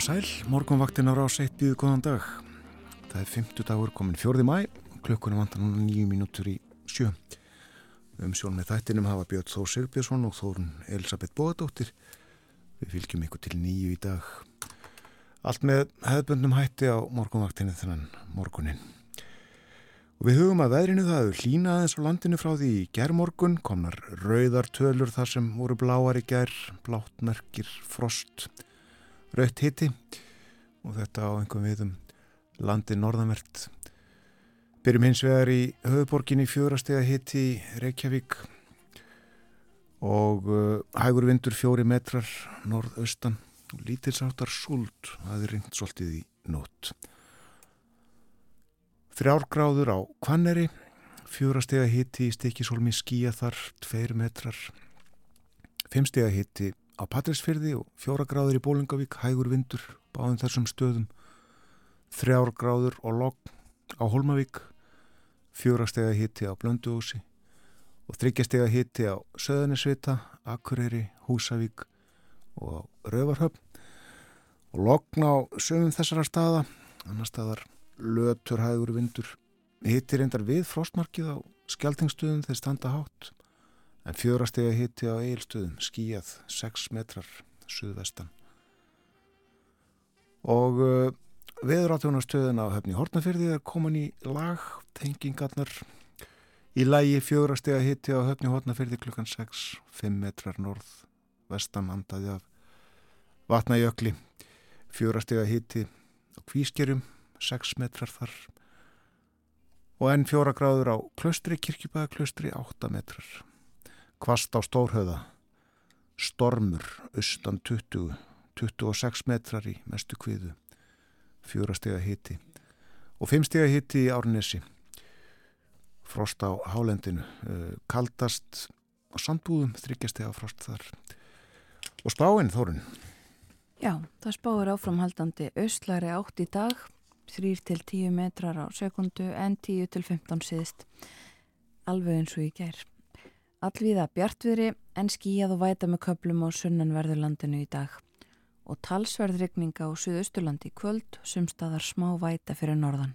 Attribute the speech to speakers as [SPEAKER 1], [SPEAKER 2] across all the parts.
[SPEAKER 1] sæl, morgunvaktin á rás 1 býðu góðan dag. Það er 50 dagur komin 4. mæ, klukkunum vantar núna 9 mínútur í sjö. Um sjón með þættinum hafa Björn Þór Sigbjörnsson og Þórun Elisabeth Bóðadóttir. Við fylgjum ykkur til nýju í dag. Allt með hefðböndum hætti á morgunvaktinu þennan morgunin. Og við hugum að veðrinu það hefur hlínaðins á landinu frá því í gerðmorgun, komnar rauðar tölur þar sem voru bláar í gerð, bláttmerkir, frost, rautt hitti og þetta á einhverjum viðum landi norðanvert. Byrjum hins vegar í höfuborginni fjórastega hitti Reykjavík og uh, hægur vindur fjóri metrar norðaustan og lítilsáttar súld það er ringt svolítið í nót. Þrjárgráður á Kvanneri, fjórastega hitti í stikisólmi skíja þar, tveir metrar, fimmstega hitti á Patrísfyrði og fjóra gráður í Bólingavík, hægur vindur báðum þessum stöðum, þrjár gráður og logg á Holmavík, fjóra stega hitti á Blönduósi og þryggja stega hitti á Söðanisvita, Akureyri, Húsavík og Rövarhöfn og logg á sögum þessara staða, annar staðar lötur hægur vindur, hitti reyndar við frostmarkið á skjaltingstöðum þeir standa hátt en fjórastega hitti á eilstöðum skíjað 6 metrar suðvestan. Og uh, veðurátjónastöðun á höfni Hortnafyrði er komin í lag tengingarnar. Í lægi fjórastega hitti á höfni Hortnafyrði klukkan 6 5 metrar norð vestan andaði af vatnajökli. Fjórastega hitti á kvískerum 6 metrar þar. Og enn fjóra gráður á klöstri, kirkjubæða klöstri 8 metrar Kvast á Stórhauða, stormur, austan 20, 26 metrar í mestu kviðu, fjórastega hitti og fimmstega hitti í Árnesi, frost á Hálendinu, eh, kaldast á Sandbúðum, þryggjastega frost þar. Og spáinn Þórun.
[SPEAKER 2] Já, það spáir áframhaldandi austlæri átt í dag, 3-10 metrar á sekundu en 10-15 síðist, alveg eins og í gerð. Allvíða bjartviðri en skíjað og væta með köplum á sunnanverðurlandinu í dag og talsverðrykninga á Suðausturlandi kvöld sem staðar smá væta fyrir norðan.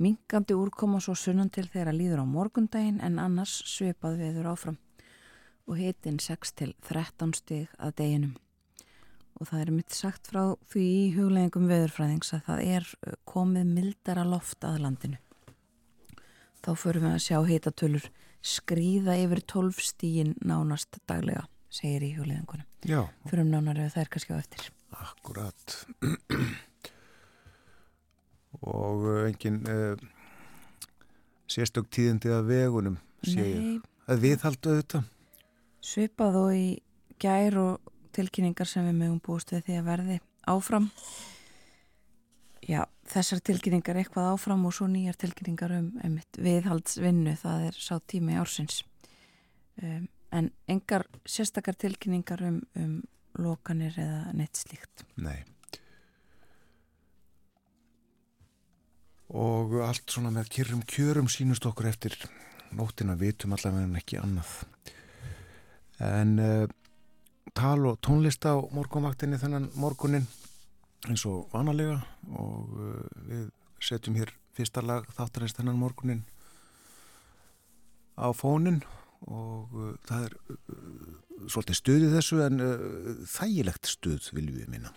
[SPEAKER 2] Mingandi úrkoma svo sunnan til þeirra líður á morgundaginn en annars svipað viður áfram og hitin 6 til 13 stig að deginum. Og það er mitt sagt frá því í hugleggingum veðurfræðings að það er komið mildara loft að landinu. Þá förum við að sjá hitatölur skrýða yfir tólfstígin nánast daglega, segir í hjóliðingunum.
[SPEAKER 1] Já.
[SPEAKER 2] Fyrir um nánar eða það er kannski á eftir.
[SPEAKER 1] Akkurat. og engin uh, sérstök tíðandi að vegunum, segir. Það viðhaldu auðvitað.
[SPEAKER 2] Svipað og í gær og tilkynningar sem við mögum búist við því að verði áfram já, þessar tilkynningar eitthvað áfram og svo nýjar tilkynningar um, um viðhaldsvinnu, það er sá tími ársins. Um, en engar sérstakar tilkynningar um, um lokanir eða neitt slíkt.
[SPEAKER 1] Nei. Og allt svona með kyrrum kjörum sínust okkur eftir nóttina vitum allavega en ekki annað. En uh, tal og tónlist á morgunvaktinni þennan morgunin eins og vanalega og uh, við setjum hér fyrsta lag þáttarins þennan morgunin á fónin og uh, það er uh, svolítið stuðið þessu en þægilegt stuð viljum við minna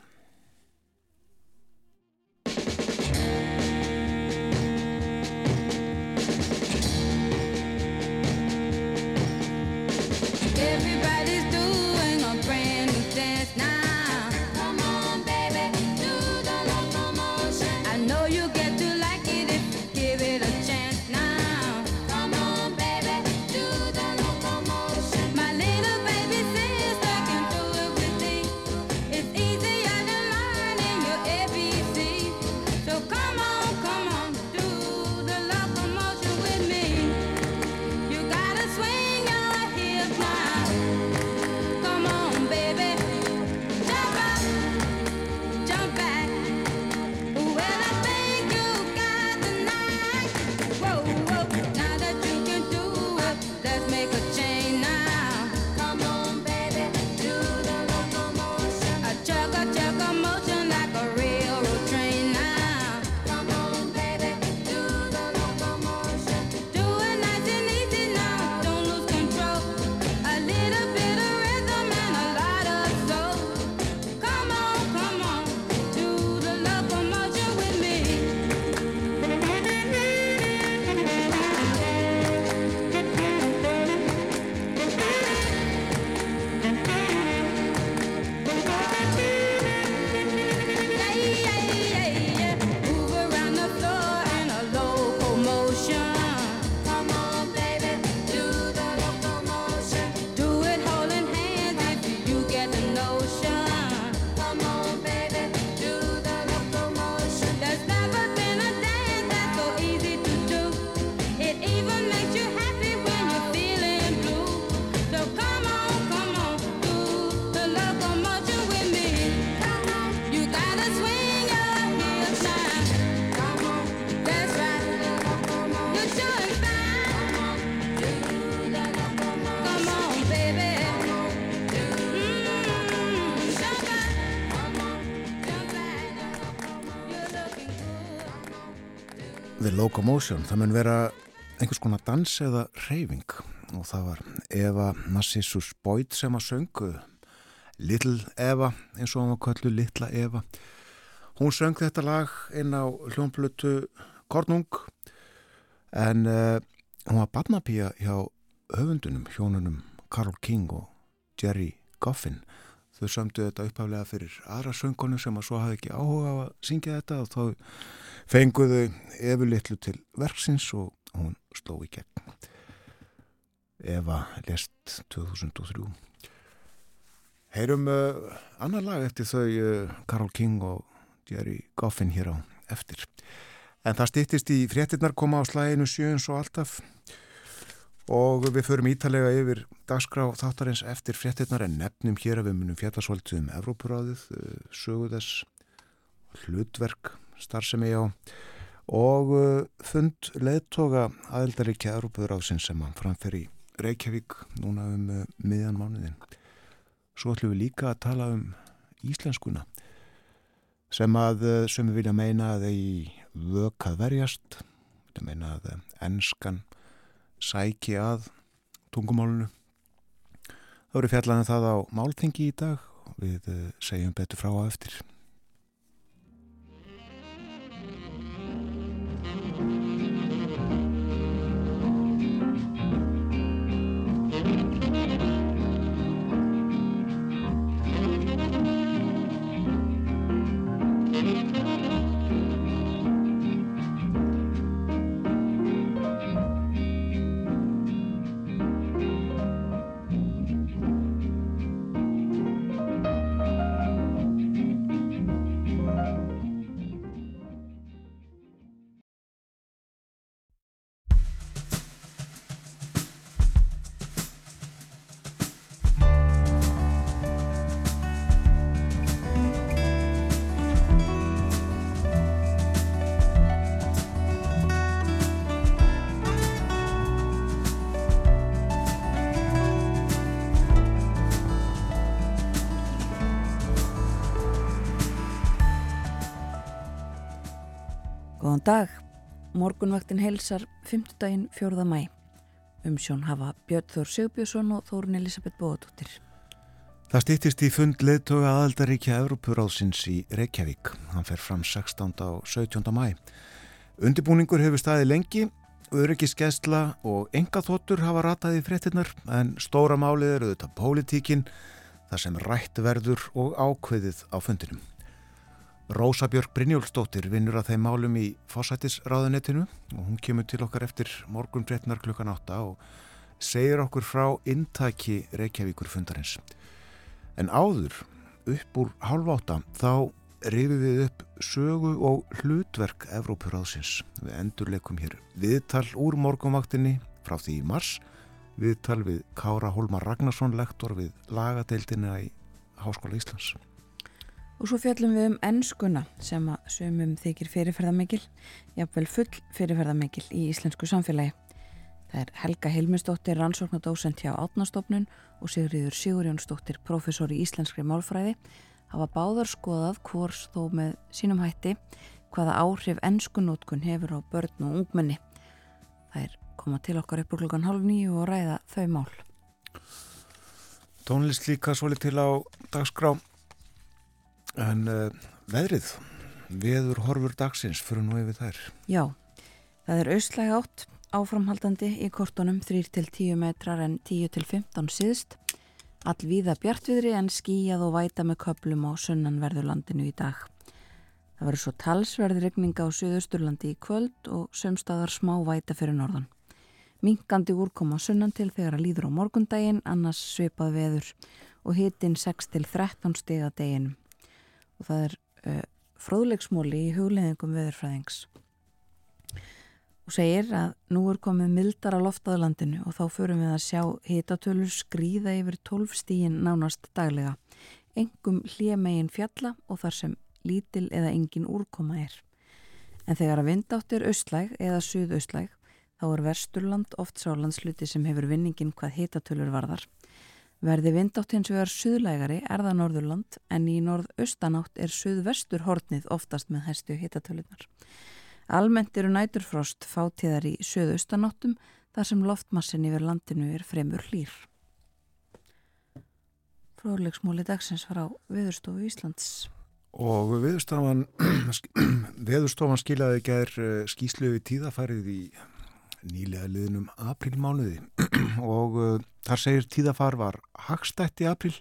[SPEAKER 1] Locomotion. Það mun vera einhvers konar dans eða reyfing og það var Eva Nassissus Boyd sem að söngu Little Eva eins og hann var köllu Littla Eva. Hún söng þetta lag inn á hljónblötu Kornung en uh, hún var barnapíja hjá höfundunum, hjónunum Carl King og Jerry Goffin þau sömdu þetta upphaflega fyrir aðra söngonu sem að svo hafði ekki áhuga á að syngja þetta og þá fenguðu efurlittlu til verksins og hún sló í gegn. Eva lest 2003 Heyrum uh, annar lag eftir þau uh, Carl King og Jerry Goffin hér á eftir. En það stýttist í fréttinnar koma á slæginu sjöns og alltaf. Og við förum ítalega yfir dagskrá þáttarins eftir fréttinnar en nefnum hér að við munum fjallasvöldið um Evrópuráðið, eh, söguðess hlutverk starfsemi á og eh, fund leðtoga aðeldaríkja Evrópuráðsinn sem hann framfer í Reykjavík núna um eh, miðjan mánuðin. Svo ætlum við líka að tala um íslenskuna sem að sem við vilja meina að þeir vökað verjast, vilja meina að ennskan sæki að tungumálunu. Það voru fjallaðin um það á málþengi í dag og við segjum betur frá að eftir.
[SPEAKER 2] Dag. Morgunvaktin heilsar 5. daginn 4. mæ. Umsjón hafa Björn Þór Sigbjörnsson og Þórun Elisabeth Bóðadóttir.
[SPEAKER 1] Það stýttist í fund leðtoga aðaldaríkja Európuráðsins í Reykjavík. Hann fer fram 16. og 17. mæ. Undibúningur hefur staðið lengi, öryggisgæsla og enga þóttur hafa ratað í fréttinnar en stóra málið eru þetta pólitíkin, það sem rætt verður og ákveðið á fundinum. Rósa Björk Brynjólfsdóttir vinnur að þeim málum í fósættisráðunettinu og hún kemur til okkar eftir morgun breytnar klukkan átta og segir okkur frá intaki Reykjavíkur fundarins. En áður, upp úr halv átta, þá rifum við upp sögu og hlutverk Evrópuráðsins. Við endurleikum hér viðtal úr morgunvaktinni frá því í mars, viðtal við Kára Holmar Ragnarsson, lektor við lagadeildina í Háskóla Íslands.
[SPEAKER 2] Og svo fjallum við um ennskuna sem að sömum þykir fyrirferðamikil, jafnvel full fyrirferðamikil í íslensku samfélagi. Það er Helga Hilmisdóttir, rannsóknadósent hjá Átnastofnun og Sigriður Sigurjónsdóttir, professor í íslenskri málfræði, hafa báðar skoðað hvors þó með sínum hætti hvaða áhrif ennskunótkun hefur á börn og ungmenni. Það er koma til okkar upp úr klukkan halv nýju og ræða þau mál.
[SPEAKER 1] Tónlist líka svolít til á dagskrá En uh, veðrið, veður horfur dagsins fyrir nú yfir þær.
[SPEAKER 2] Já, það er austlæg átt áframhaldandi í kortunum 3-10 metrar en 10-15 síðst. Allvíða bjartviðri en skíjað og væta með köplum á sunnanverðurlandinu í dag. Það verður svo talsverðregninga á Suðausturlandi í kvöld og sömstaðar smá væta fyrir norðan. Minkandi úrkoma sunnan til þegar að líður á morgundaginn, annars svipað veður og hitin 6-13 stiga deginum og það er uh, fróðleiksmóli í hugleðingum veðurfræðings. Og segir að nú er komið mildar á loftaðlandinu og þá förum við að sjá hitatölur skrýða yfir 12 stíin nánast daglega. Engum hljemegin fjalla og þar sem lítil eða engin úrkoma er. En þegar að vindáttir austlæg eða suðaustlæg þá er Versturland oft sálandsluti sem hefur vinningin hvað hitatölur varðar Verði vindátt hins vegar suðlægari er það Norðurland en í norðaustanátt er suðvestur hortnið oftast með hæstu hittatölunar. Almennt eru næturfrost fátíðar í söðaustanáttum þar sem loftmassin yfir landinu er fremur hlýr. Fróðlegsmúli dagsins var á Viðurstofu Íslands.
[SPEAKER 1] Og Viðurstofan, skilaði ger eh, skýslu við tíðafarið í nýlega liðnum aprilmánuði og uh, þar segir tíðafar var hagstætt í april,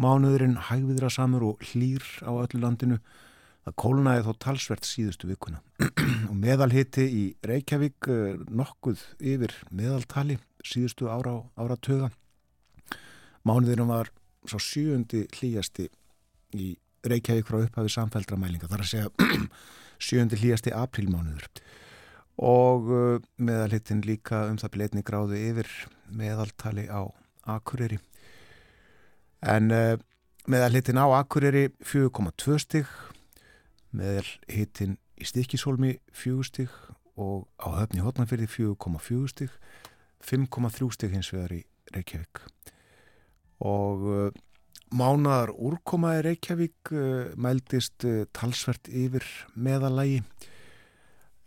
[SPEAKER 1] mánuðurinn hægviðra samur og hlýr á öllu landinu. Það kólnaði þó talsvert síðustu vikuna. Og meðalhiti í Reykjavík nokkuð yfir meðaltali síðustu ára, ára töga. Mánuðinum var svo sjöundi hlýjasti í Reykjavík frá upphafi samfældra mælinga. Það er að segja sjöundi hlýjasti aprílmánuður og eh, meðalhitin líka um það bleitni gráðu yfir meðaltali á Akureyri. En uh, meðalhitin á Akureyri 4,2 stygg meðal hitin í Stikisólmi 4 stygg og á höfni hotnafyrði 4,4 stygg 5,3 stygg hins vegar í Reykjavík og uh, mánaðar úrkoma í Reykjavík uh, mældist uh, talsvert yfir meðalægi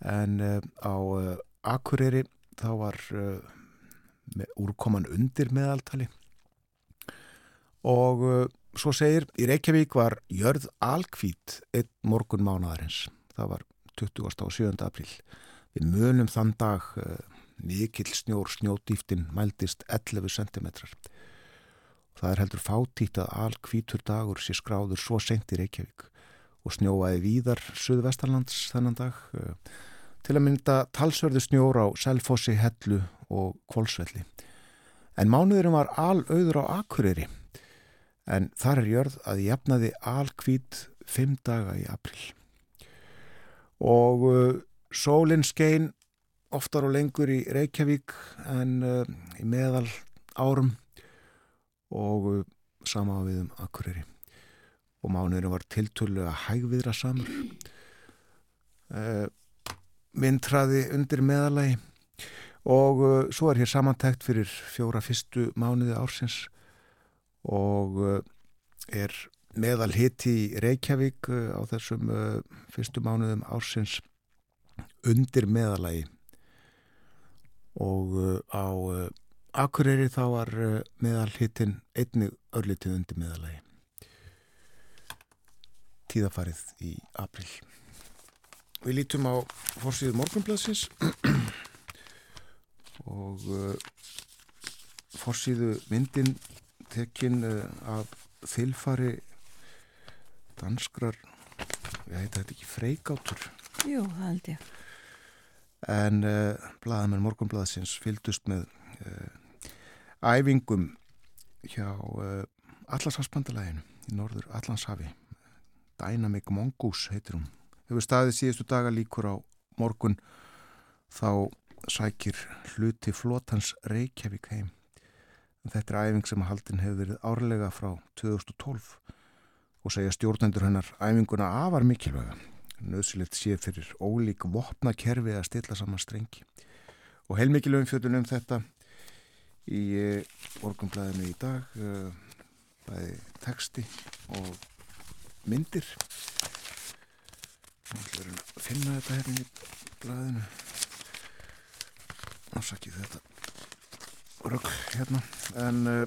[SPEAKER 1] en uh, á uh, Akureyri þá var með úrkoman undir meðaltali og Svo segir, í Reykjavík var jörð alkvít einn morgun mánadarins. Það var 27. apríl. Við munum þann dag mikill snjór snjódýftin mældist 11 cm. Það er heldur fátítt að alkvítur dagur sé skráður svo sent í Reykjavík og snjóaði víðar Suðvestarlands þennan dag. Uh, til að mynda talsverðu snjór á Selfossi, Hellu og Kvolsvelli. En mánuðurum var alauður á Akureyri en þar er jörð að jafnaði alkvít fimm daga í april og uh, sólinn skein oftar og lengur í Reykjavík en uh, í meðal árum og uh, sama við um Akureyri. Og mánuðinu var tiltölu að hægviðra samur uh, myndtraði undir meðalagi og uh, svo er hér samantækt fyrir fjóra fyrstu mánuði ársins og uh, er meðal hitti í Reykjavík uh, á þessum uh, fyrstu mánuðum ársins undir meðalagi og á Akureyri þá var meðal hittin einnig örlitið undir meðalagi tíðafarið í april Við lítum á fórsíðu morgunblassins og fórsíðu myndin tekinn eh, af þilfari danskrar ég heita þetta ekki freikátur
[SPEAKER 2] Jú, það held ég.
[SPEAKER 1] En uh, blaðamenn morgunblaðsins fyldust með uh, æfingum hjá uh, Allarsafsbandalæginu í norður Allanshafi Dynamic Mongoose heitir hún hefur staðið síðustu daga líkur á morgun þá sækir hluti flotans Reykjavík heim Þetta er æfing sem að haldin hefur verið árlega frá 2012 og segja stjórnendur hennar æfinguna afar mikilvæga. Nauðsilegt sé fyrir ólík vopnakerfi að stilla saman strengi. Og heilmikilvægum fjöldun um þetta í orgumblæðinu í dag, eh, bæði texti og myndir. Finna þetta hérna í blæðinu. Ásakið þetta rögg hérna. En uh,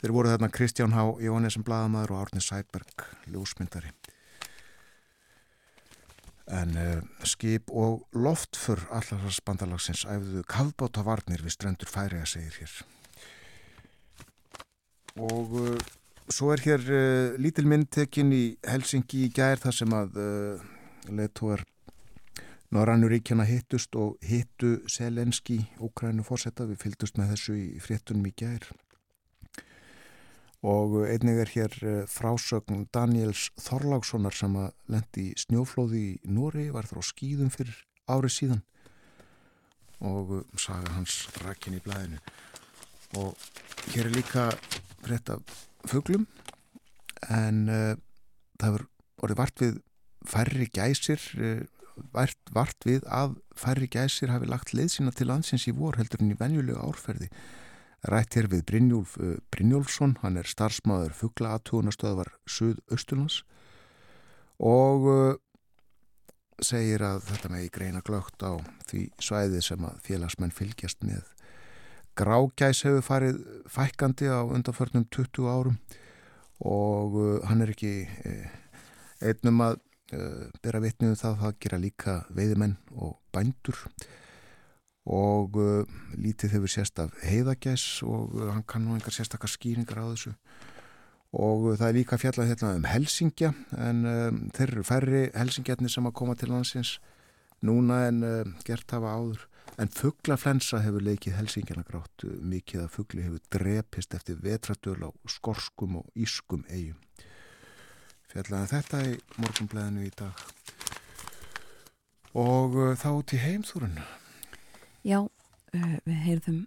[SPEAKER 1] þeir voru þarna Kristján Há Jónesson Bladamæður og Árni Sæberg ljósmyndari. En uh, skip og loftfur allarsars bandalagsins æfðuðu kafbáta varnir við strendur færi að segir hér. Og uh, svo er hér lítil myndtekinn í Helsingi í gær þar sem að leðtóar Norrannuríkjana hittust og hittu Selenski, Úkrænu fórsetta, við fylgdust með þessu í fréttunum í gær. Og einnig er hér eh, frásögn Daniels Þorlákssonar sem að lendi snjóflóði í Nóri, var þrá skýðum fyrir árið síðan og eh, saga hans rækkin í blæðinu. Og hér er líka frétt af fuglum en uh, það hefur orðið vart við færri gæsir uh, vart, vart við að færri gæsir hafi lagt leið sína til landsins í vor heldur en í venjulega árferði. Rætt hér við Brynjólf uh, Brynjólfsson, hann er starfsmáður fuggla aðtúnastöðvar Suð-Östurlands og uh, segir að þetta með í greina glögt á því svæði sem að félagsmenn fylgjast með. Grágæs hefur farið fækandi á undanförnum 20 árum og uh, hann er ekki uh, einnum að uh, bera vitnið um það að það gera líka veiðmenn og bændur. Og lítið hefur sérst af heiðagæs og hann kann nú engar sérstakar skýringar á þessu. Og það er líka fjallað hérna um helsingja en um, þeir eru færri helsingjarnir sem að koma til landsins núna en um, gert hafa áður en fugglaflensa hefur leikið helsingjarna grátt mikið að fuggli hefur drepist eftir vetradöl á skorskum og ískum eigum fjallaði þetta í morgunblæðinu í dag. Og uh, þá til heimþúrun
[SPEAKER 2] Já, uh, við heyrðum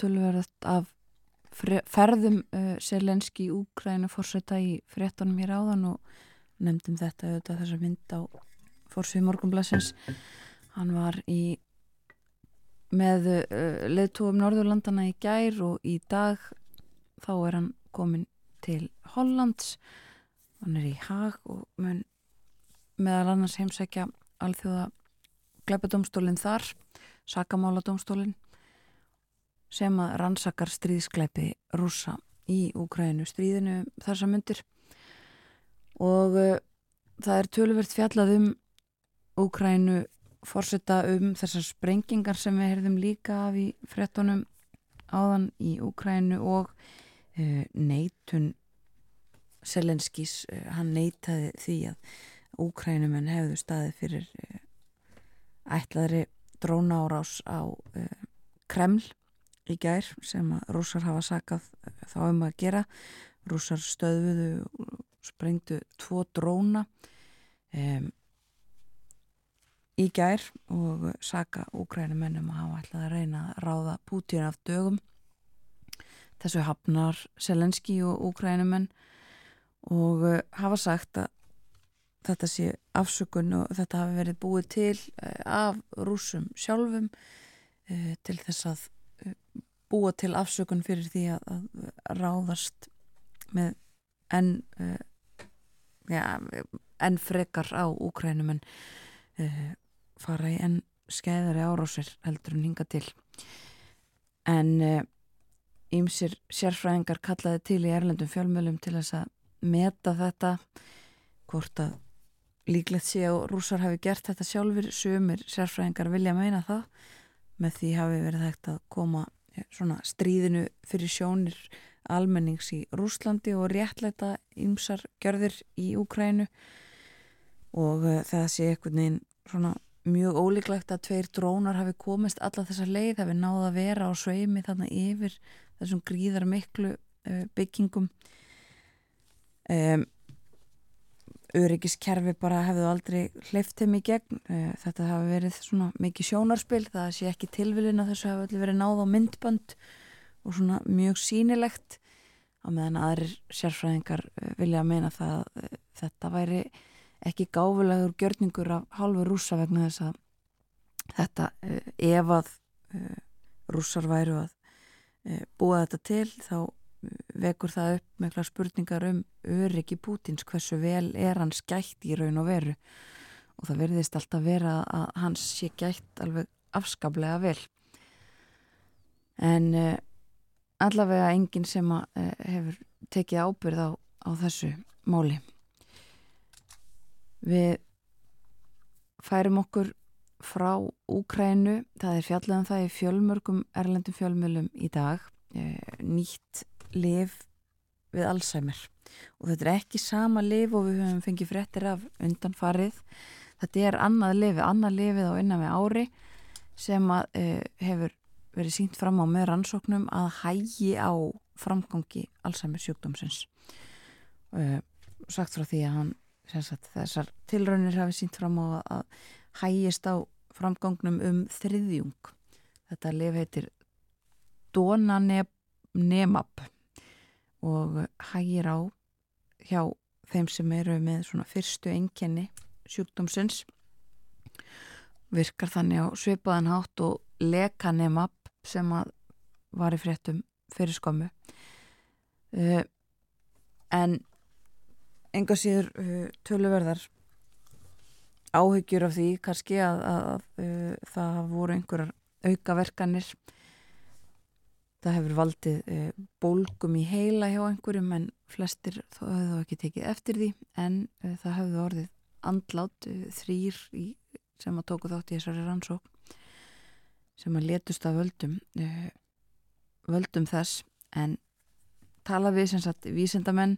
[SPEAKER 2] tölverðast af ferðum Selenski í Úkræna fórseta í fréttunum hér áðan og nefndum þetta auðvitað þessa mynd á fórsvið morgunblæsins hann var í með uh, leðtúum Norðurlandana í gær og í dag þá er hann komin til Hollands. Hann er í Haag og mun meðal annars heimsækja alþjóða gleipadómstólinn þar sakamáladómstólinn sem að rannsakar stríðskleipi rúsa í Úkrænu stríðinu þessa myndir og uh, það er töluvert fjallað um Úkrænu fórsetta um þessar sprengingar sem við heyrðum líka af í frettunum áðan í Úkrænu og uh, neitun Selenskis, uh, hann neitaði því að Úkrænumenn hefðu staðið fyrir ætlaðri dróna árás á Kreml í gær sem að rússar hafa sakað eh, þá um að gera. Rússar stöðuðu og sprengdu tvo dróna. Um, í gær og saka úgrænumennum að hafa ætlað að reyna að ráða Pútín af dögum. Þessu hafnar Selenski og úgrænumenn og uh, hafa sagt að þetta sé afsökun og þetta hafi verið búið til uh, af rúsum sjálfum uh, til þess að búa til afsökun fyrir því að, ráðast með enn ja, enn frekar á Úkrænum en uh, fara í enn skeiðari árásir heldur en hinga til. En ímsir uh, sérfræðingar kallaði til í erlendum fjölmjölum til þess að meta þetta hvort að líklegt sé og rúsar hafi gert þetta sjálfur sumir sérfræðingar vilja meina það með því hafi verið hægt að koma svona stríðinu fyrir sjónir almennings í Rúslandi og réttleita ymsar gjörðir í Úkrænu og uh, það sé einhvern veginn svona mjög ólíklegt að tveir drónar hafi komist alla þessa leið, hafi náða að vera á sveimi þarna yfir þessum gríðar miklu uh, byggingum. Um, öryggiskerfi bara hefðu aldrei hleyft þeim í gegn. Eh, þetta hafi verið svona mikið sjónarspil það sé ekki tilvilin að þessu hafi allir verið náð á myndbönd og svona mjög sínilegt á meðan aðrir sérfræðingar eh, vilja að meina það að eh, þetta væri ekki gáfulegur gjörningur af hálfu rúsa vegna þess að þetta ef að rússar væru að búa þetta til þá vekur það upp með spurningar um öryggi Pútins, hversu vel er hans gætt í raun og veru. Og það verðist alltaf vera að hans sé gætt alveg afskaplega vel. En allavega enginn sem hefur tekið ábyrð á, á þessu máli við færum okkur frá Úkrænu, það er fjallega um það í fjölmörgum erlendum fjölmjölum í dag. Uh, nýtt liv við Alzheimer. Og þetta er ekki sama liv og við höfum fengið fréttir af undanfarið. Þetta er annað lifið, annað lifið á innan við ári sem að, uh, hefur verið sínt fram á með rannsóknum að hægi á framgangi Alzheimer sjúkdómsins. Uh, sagt frá því að hann sagt, þessar tilraunir hafi sínt fram á að hægist á framgangnum um þriðjung. Þetta lif heitir Donanemab og hægir á hjá þeim sem eru með svona fyrstu enkenni sjúkdómsins. Virkar þannig á svipaðan hátt og lekanemab sem að var í fréttum fyrir skömmu. Uh, en enga síður uh, töluverðar áhyggjur af því kannski að, að, að uh, það voru einhverjar aukaverkanir. Það hefur valdið uh, bólgum í heila hjá einhverjum en flestir þá hefur það ekki tekið eftir því. En uh, það hefur orðið andlát þrýr í, sem að tóku þátt í þessari rannsók sem að letust af völdum völdum þess. En tala við sem sagt vísindamenn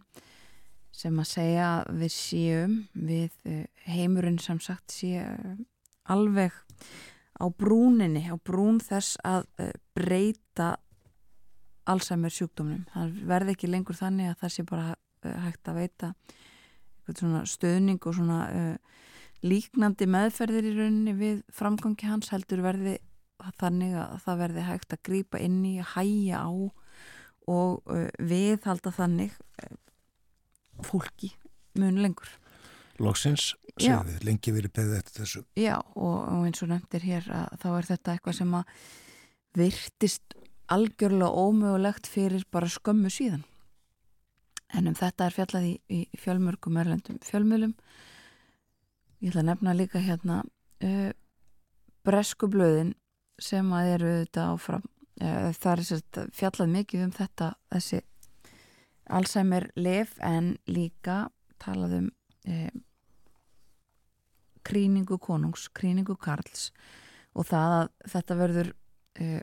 [SPEAKER 2] sem að segja við séum við eh, heimurinn sem sagt sé eh, alveg á brúninni, á brún þess að eh, breyta Alzheimer sjúkdómnum. Það verði ekki lengur þannig að það sé bara hægt að veita stöðning og svona uh, líknandi meðferðir í rauninni við framgangi hans heldur verði þannig að það verði hægt að grýpa inn í, að hæja á og uh, viðhalda þannig fólki mun lengur.
[SPEAKER 1] Lóksins, segðu þið, lengi verið beðið eftir þessu.
[SPEAKER 2] Já, og, og eins og nefndir hér að þá er þetta eitthvað sem að virtist algjörlega ómögulegt fyrir bara skömmu síðan. En um þetta er fjallað í, í fjölmörgum erlendum fjölmjölum. Ég ætla að nefna líka hérna uh, breskublöðin sem að eru þetta áfram uh, það er fjallað mikið um þetta þessi Alzheimer lif en líka talaðum uh, kríningu konungs, kríningu Karls og það að þetta verður uh,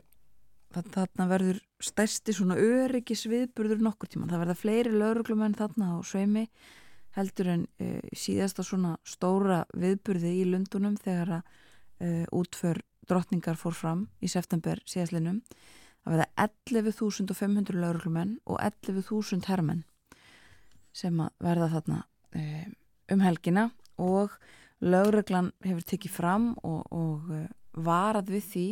[SPEAKER 2] þarna verður stærsti svona öryggis viðburður nokkur tíma, það verða fleiri lauruglumenn þarna á sveimi heldur en síðasta svona stóra viðburði í Lundunum þegar að útför drottningar fór fram í september síðaslinum að verða 11.500 lauruglumenn og 11.000 herrmenn sem að verða þarna e, um helgina. Og lauruglan hefur tekið fram og, og e, varað við því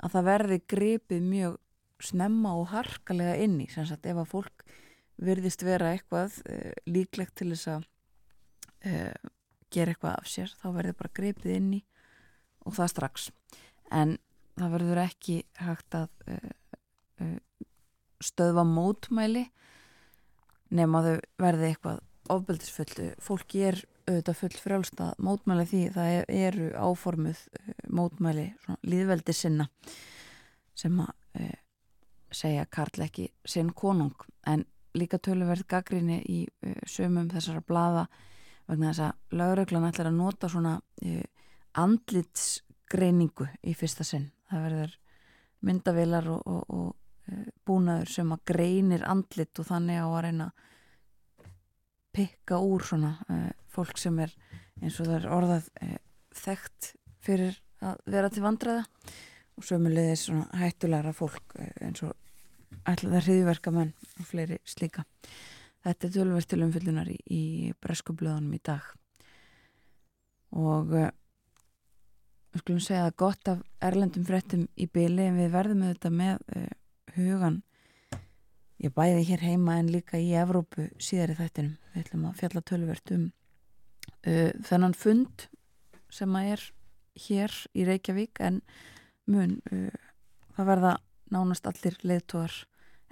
[SPEAKER 2] að það verði grepið mjög snemma og harkalega inni sem sagt ef að fólk verðist vera eitthvað e, líklegt til þess að gera eitthvað af sér þá verður bara grepið inni og það strax. En það verður ekki hægt að stöðva mótmæli nema þau verði eitthvað ofbeldisfullu. Fólki er auðvitað full frjálst að mótmæli því það eru áformuð uh, mótmæli líðveldi sinna sem að segja Karl ekki sinn konung en líka töluverð gaggrinni í sömum þessara blada vegna þess að lauröglan ætlar að nota svona andlits greiningu í fyrsta sinn. Það verður myndavilar og, og, og e, búnaður sem að greinir andlit og þannig á að reyna pikka úr svona e, fólk sem er eins og það er orðað e, þekkt fyrir að vera til vandræða og sömulegðis svona hættulegra fólk e, eins og ætla það hriðverka menn og fleiri slíka. Þetta er tölverst til umfyllunar í, í breskublöðunum í dag og við skulum segja að gott af erlendum frettum í byli en við verðum auðvitað með uh, hugan ég bæði hér heima en líka í Evrópu síðar í þættinum. Við ætlum að fjalla tölvert um uh, þennan fund sem að er hér í Reykjavík en mun uh, það verða nánast allir leðtóar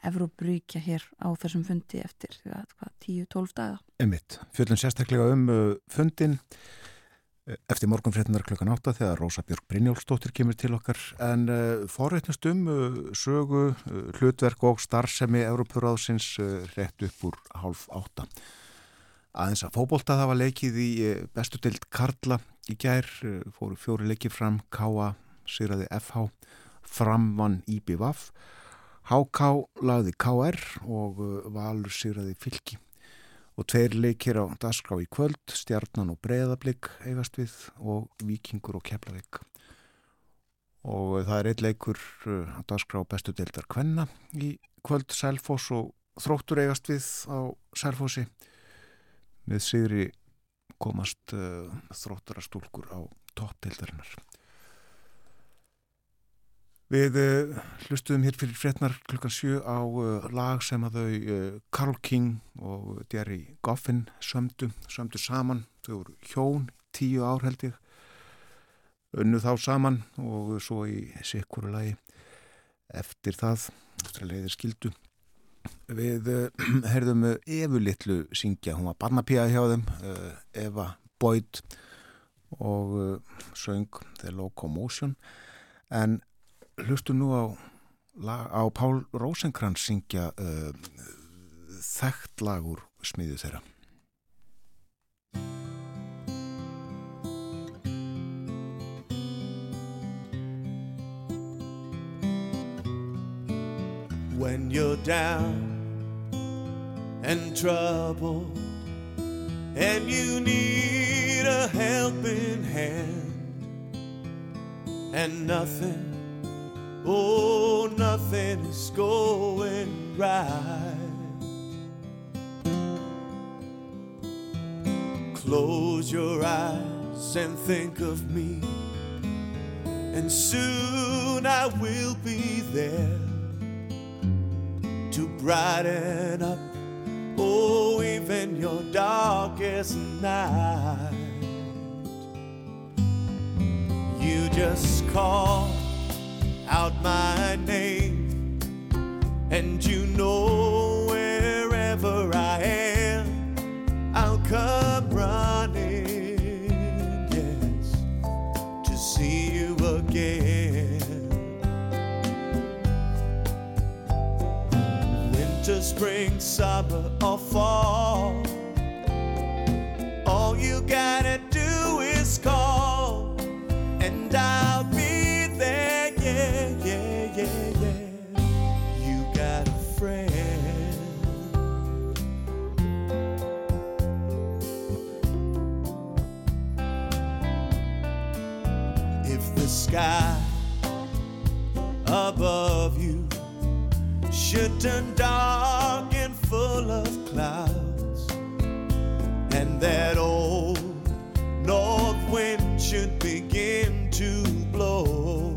[SPEAKER 2] Evrópuríkja hér á þessum fundi eftir 10-12 daga?
[SPEAKER 1] Emmitt, fjöldun sérstaklega um fundin eftir morgunfréttunar klukkan 8 þegar Rósa Björg Brynjólfsdóttir kemur til okkar en uh, eh, forreitnast um uh, sögu, uh, hlutverk og starfsemi Európuráðsins rétt upp úr hálf 8 aðeins að fókbólta það var leikið í bestu deilt Karla í gær fóru fjóri leikið fram K.A. Sýraði F.H. Framvann Íbivaf H.K. lagði K.R. og Valur Sýraði Fylki og tveir leikir á dagskrá í kvöld, Stjarnan og Breðablík eigast við og Vikingur og Keflavík. Og það er eitt leikur uh, á dagskrá bestu deildar Kvenna í kvöld. Sælfoss og Þróttur eigast við á Sælfossi með sigri komast uh, þróttara stúlkur á toppdeildarinnar Við uh, hlustuðum hér fyrir frednar klukkan 7 á uh, lag sem að þau uh, Carl King og Jerry Goffin sömdu, sömdu saman, þau voru hjón, tíu ár held ég, unnu þá saman og svo í sikkuru lagi eftir það, eftir að leiðir skildu. Við herðum Evu Littlu syngja, hún var barnapíða hjá þeim, Eva Boyd og söng The Locomotion. En hlustu nú á, á Pál Rósenkrantz syngja uh, þekkt lag úr smiðu þeirra.
[SPEAKER 3] When you're down and troubled and you need a helping hand and nothing oh nothing is going right close your eyes and think of me and soon I will be there to brighten up Oh, even your darkest night. You just call out my name, and you know wherever I am, I'll come running, yes, to see you again. Winter, spring, summer, or fall. All you gotta sky above you. Should turn dark and full of clouds, and that old north wind should begin to blow.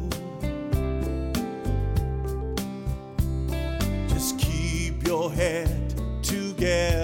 [SPEAKER 3] Just keep your head together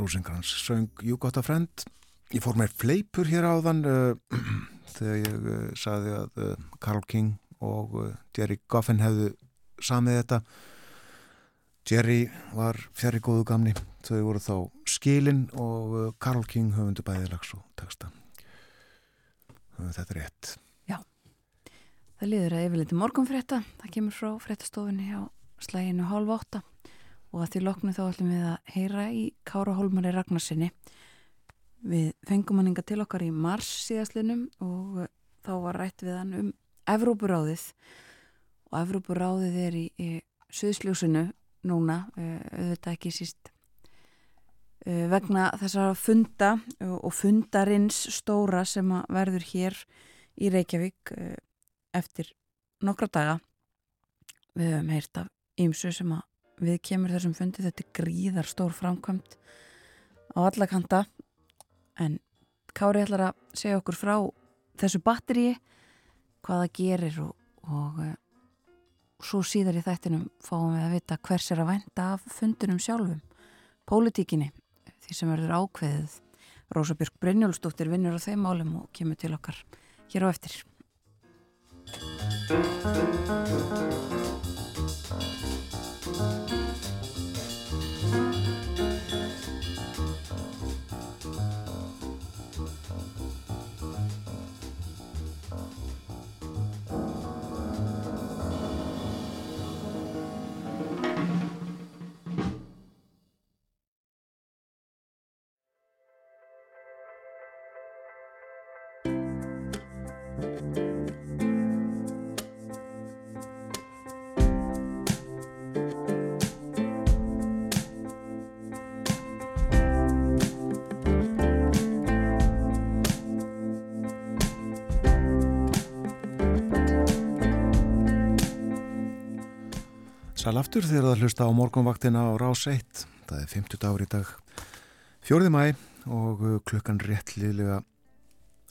[SPEAKER 1] Pál Rósenkrantz söng You Got a Friend. Ég fór mér fleipur hér áðan uh, þegar ég uh, saði að uh, Carl King og Jerry Goffin hefðu samið þetta. Jerry var fjari góðu gamni. Þau voru þá skilin og Carl King höfundu bæði lags og texta. Þetta er rétt.
[SPEAKER 2] Það liður að yfirleiti morgunfrétta. Það kemur frá fréttastofunni hjá slæginu hálf átta og að því loknu þá ætlum við að heyra í Kára Hólmari Ragnarsinni. Við fengum hann inga til okkar í mars síðastlinum og uh, þá var rætt við hann um Evrópuráðið og Evrópuráðið er í, í Suðsljósinu núna, uh, auðvitað ekki síst uh, vegna þessara funda og fundarins stóra sem verður hér í Reykjavík eftir nokkra daga. Við höfum heyrt af ímsu sem að við kemur þessum fundi, þetta er gríðar stór framkvæmt á alla kanta. En Kári ætlar að segja okkur frá þessu batteríi hvað það gerir og, og uh, svo síðar í þættinum fáum við að vita hvers er að vænta af fundunum sjálfum, pólitíkinni því sem verður ákveðið. Rósa Björk Brynjólfsdóttir vinnur á þeim málum og kemur til okkar hér á eftir
[SPEAKER 1] Sæl aftur þegar það hlusta á morgunvaktina á Rás 1. Það er 50 dagur í dag. Fjórði mæ og uh, klukkan réttliðlega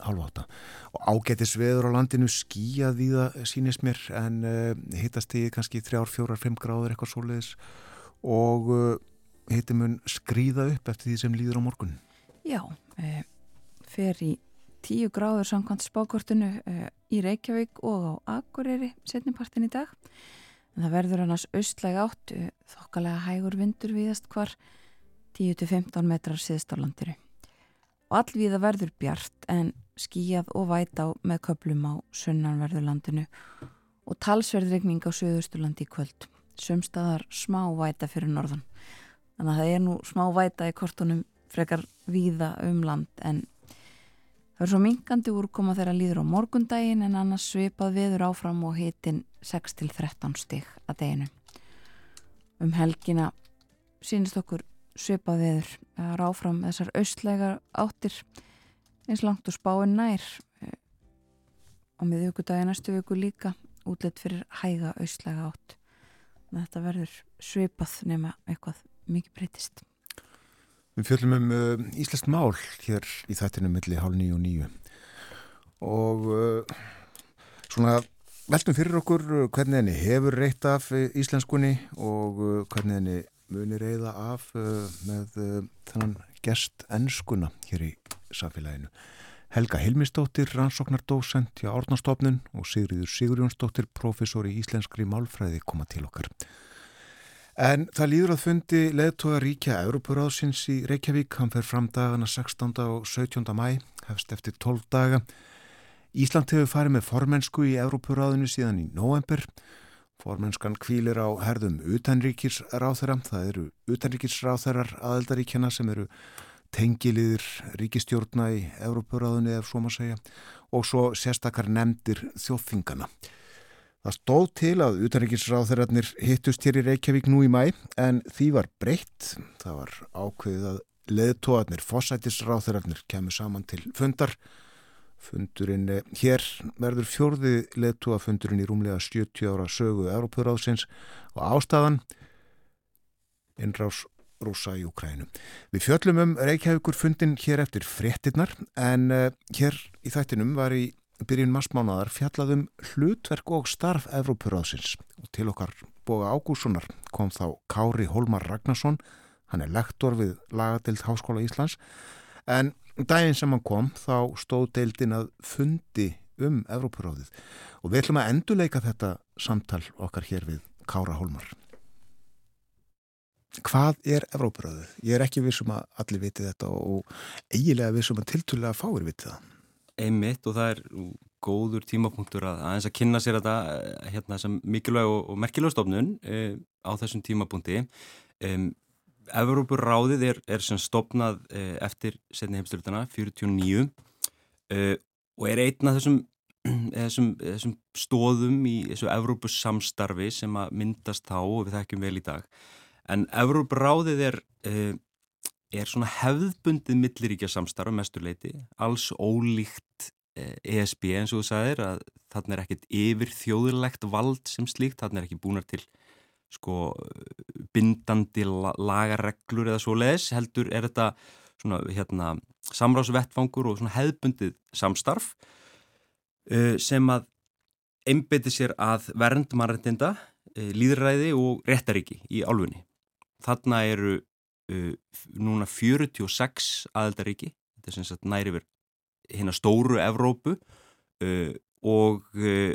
[SPEAKER 1] halv átta. Og ágætis veður á landinu skíjað í það sínist mér en uh, hittast í kannski 3, 4, 5 gráður eitthvað svoleiðis og uh, hitti mun skrýða upp eftir því sem líður á morgun.
[SPEAKER 2] Já, e, fer í 10 gráður samkvæmt spákortinu e, í Reykjavík og á Akureyri setnipartin í dag. En það verður annars austlæg átt, þokkalega hægur vindur viðast hvar 10-15 metrar síðst á landinu. Og allvíða verður bjart en skíjað og væta á með köplum á sunnanverður landinu og talsverðregning á söðusturlandi í kvöld. Sumstaðar smá væta fyrir norðan. Þannig að það er nú smá væta í kortunum frekar víða um land en það er svo minkandi úrkoma þegar líður á morgundaginn en annars svipað viður áfram og hitin 6-13 stig að deginu. Um helgina sínist okkur svipað viður að ráfram þessar austlegar áttir eins langt og spáin nær á miðugudagi næstu viku líka útlet fyrir hæga austlega átt. Þetta verður svipað nema eitthvað mikið breytist.
[SPEAKER 1] Við fjöldum um uh, Íslandsk mál hér í þættinu milli hálf nýju og nýju og uh, svona veltum fyrir okkur hvernig henni hefur reytt af íslenskunni og uh, hvernig henni munir reyða af með þannan gerst ennskuna hér í samfélaginu. Helga Hilmisdóttir, rannsóknardósent hjá Árnastofnun og Sigriður Sigurjónsdóttir, professor í íslenskri málfræði koma til okkar. En það líður að fundi leðtoga ríkja Európaráðsins í Reykjavík. Hann fer fram dagana 16. og 17. mæ, hefst eftir 12 daga. Ísland hefur farið með formensku í Európaráðinu síðan í november. Formenskan kvílir á herðum utanríkisráþara. Það eru utanríkisráþarar aðeldaríkjana sem eru tengiliðir ríkistjórna í Európaráðinu eða svo maður segja og svo sérstakar nefndir þjóðfingana. Það stóð til að utanríkisráþararnir hittust hér í Reykjavík nú í mæ en því var breytt. Það var ákveðið að leðtóarnir, fósætisráþararnir kemur saman til fundar. Fundurinn hér verður fjórði leðtóafundurinn í rúmlega 70 ára sögu Európaráðsins og ástæðan innrás rúsa í Ukrænu. Við fjöllum um Reykjavíkur fundin hér eftir fréttinnar en uh, hér í þættinum var í byrjun massmánaðar fjallaðum hlutverk og starf Evrópuráðsins. Og til okkar Boga Ágússonar kom þá Kári Holmar Ragnarsson, hann er lektor við Lagadild Háskóla Íslands. En daginn sem hann kom þá stóð deildin að fundi um Evrópuráðið. Og við ætlum að endurleika þetta samtal okkar hér við Kára Holmar. Hvað er Evrópuráðið? Ég er ekki vissum að allir viti þetta og eigilega vissum að tiltúrlega fáir viti það
[SPEAKER 4] einmitt og það er góður tímapunktur að aðeins að kynna sér þetta hérna sem mikilvæg og, og merkilega stofnun e, á þessum tímapunkti e, Evrópuráðið er, er sem stopnað e, eftir setni heimstyrlutana 49 og er einn af þessum þessum, þessum stóðum í þessu Evrópus samstarfi sem að myndast þá og við þekkjum vel í dag. En Evrópráðið er, er svona hefðbundið milliríkja samstarf mesturleiti, alls ólíkt ESB eins og þú sagðir að þarna er ekkit yfir þjóðilegt vald sem slíkt, þarna er ekki búinar til sko bindandi lagareglur eða svo leiðis, heldur er þetta svona hérna samráðsvettfangur og svona hefðbundið samstarf uh, sem að einbeti sér að vernd mannrættinda, uh, líðræði og réttaríki í álfunni. Þarna eru uh, núna 46 aðeldaríki, þetta er sem sagt næri verið hérna stóru Evrópu uh, og uh,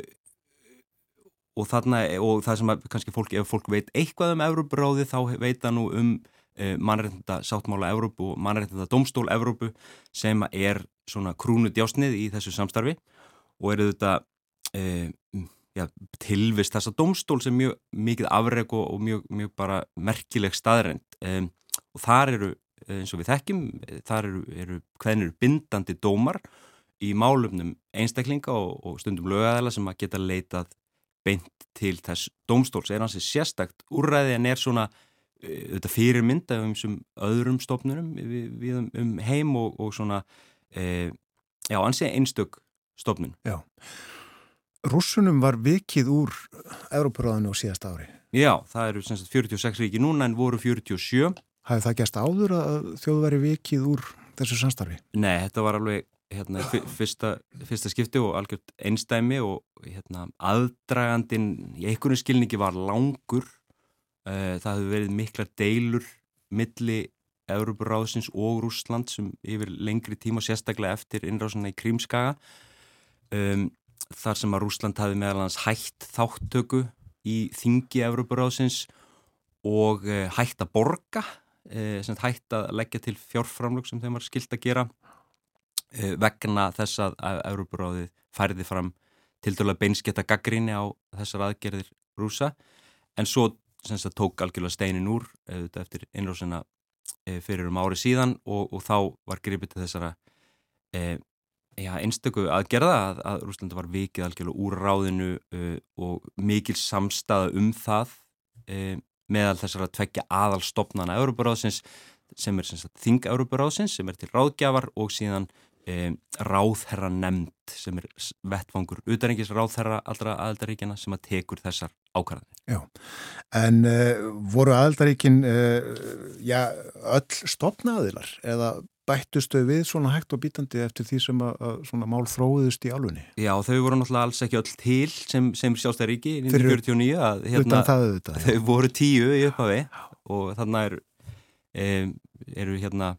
[SPEAKER 4] og þarna og það sem að kannski fólk, ef fólk veit eitthvað um Evrópuráði þá veit það nú um uh, mannreitnda sáttmála Evrópu og mannreitnda domstól Evrópu sem er svona krúnu djásnið í þessu samstarfi og eru þetta ja, tilvist þessa domstól sem mjög mikið afreg og, mjög, mjög bara merkileg staðrænt um, og þar eru eins og við þekkjum, þar eru, eru hvernig eru bindandi dómar í málumnum einstaklinga og, og stundum lögæðala sem að geta leitað beint til þess dómstóls er hansi sérstakt úrræði en er svona þetta fyrirmynda um þessum öðrum stofnurum við, við um, um heim og, og svona e, já, ansi einstök stofnun.
[SPEAKER 1] Já. Rússunum var vikið úr Európaráðinu á síðast ári.
[SPEAKER 4] Já, það eru sagt, 46 ríki núna en voru 47
[SPEAKER 1] Hafið það gæst áður að þjóðu væri vikið úr þessu samstarfi?
[SPEAKER 4] Nei, þetta var alveg hérna, fyrsta, fyrsta skipti og algjört einstæmi og hérna, aðdragandin í einhvern skilningi var langur. Eh, það hefur verið mikla deilur milli Európaráðsins og Rúsland sem yfir lengri tíma sérstaklega eftir innráðsuna í Krímskaga. Um, þar sem að Rúsland hafi meðal hans hætt þáttöku í þingi Európaráðsins og uh, hætt að borga e, hægt að leggja til fjárframlug sem þeim var skilt að gera e, vegna þess að Európaráðið færði fram til dæla beinsketta gaggríni á þessar aðgerðir rúsa en svo sagt, tók algjörlega steinin úr eftir innrósina e, fyrir um ári síðan og, og þá var gripið til þessara já, einstöku aðgerða að, að Rúslanda var vikið algjörlega úr ráðinu uh, og mikil samstaða um það uh, meðal þessar að tvekja aðalstofnana Európaráðsins sem er þing Európaráðsins sem er til ráðgjafar og síðan e, ráðherra nefnd sem er vettfangur utanrengis ráðherra allra aðeldaríkjana sem að tekur þessar ákvarðanir.
[SPEAKER 1] Já, en uh, voru aðeldaríkin uh, já, öll stopnaðilar eða bættustu við svona hægt og bítandi eftir því sem að, að svona mál þróðust í álunni?
[SPEAKER 4] Já, þau voru náttúrulega alls ekki öll til sem, sem sjálfstæðaríki í 1949 að hérna,
[SPEAKER 1] það,
[SPEAKER 4] þau voru tíu í upphafi og þannig er, um, eru hérna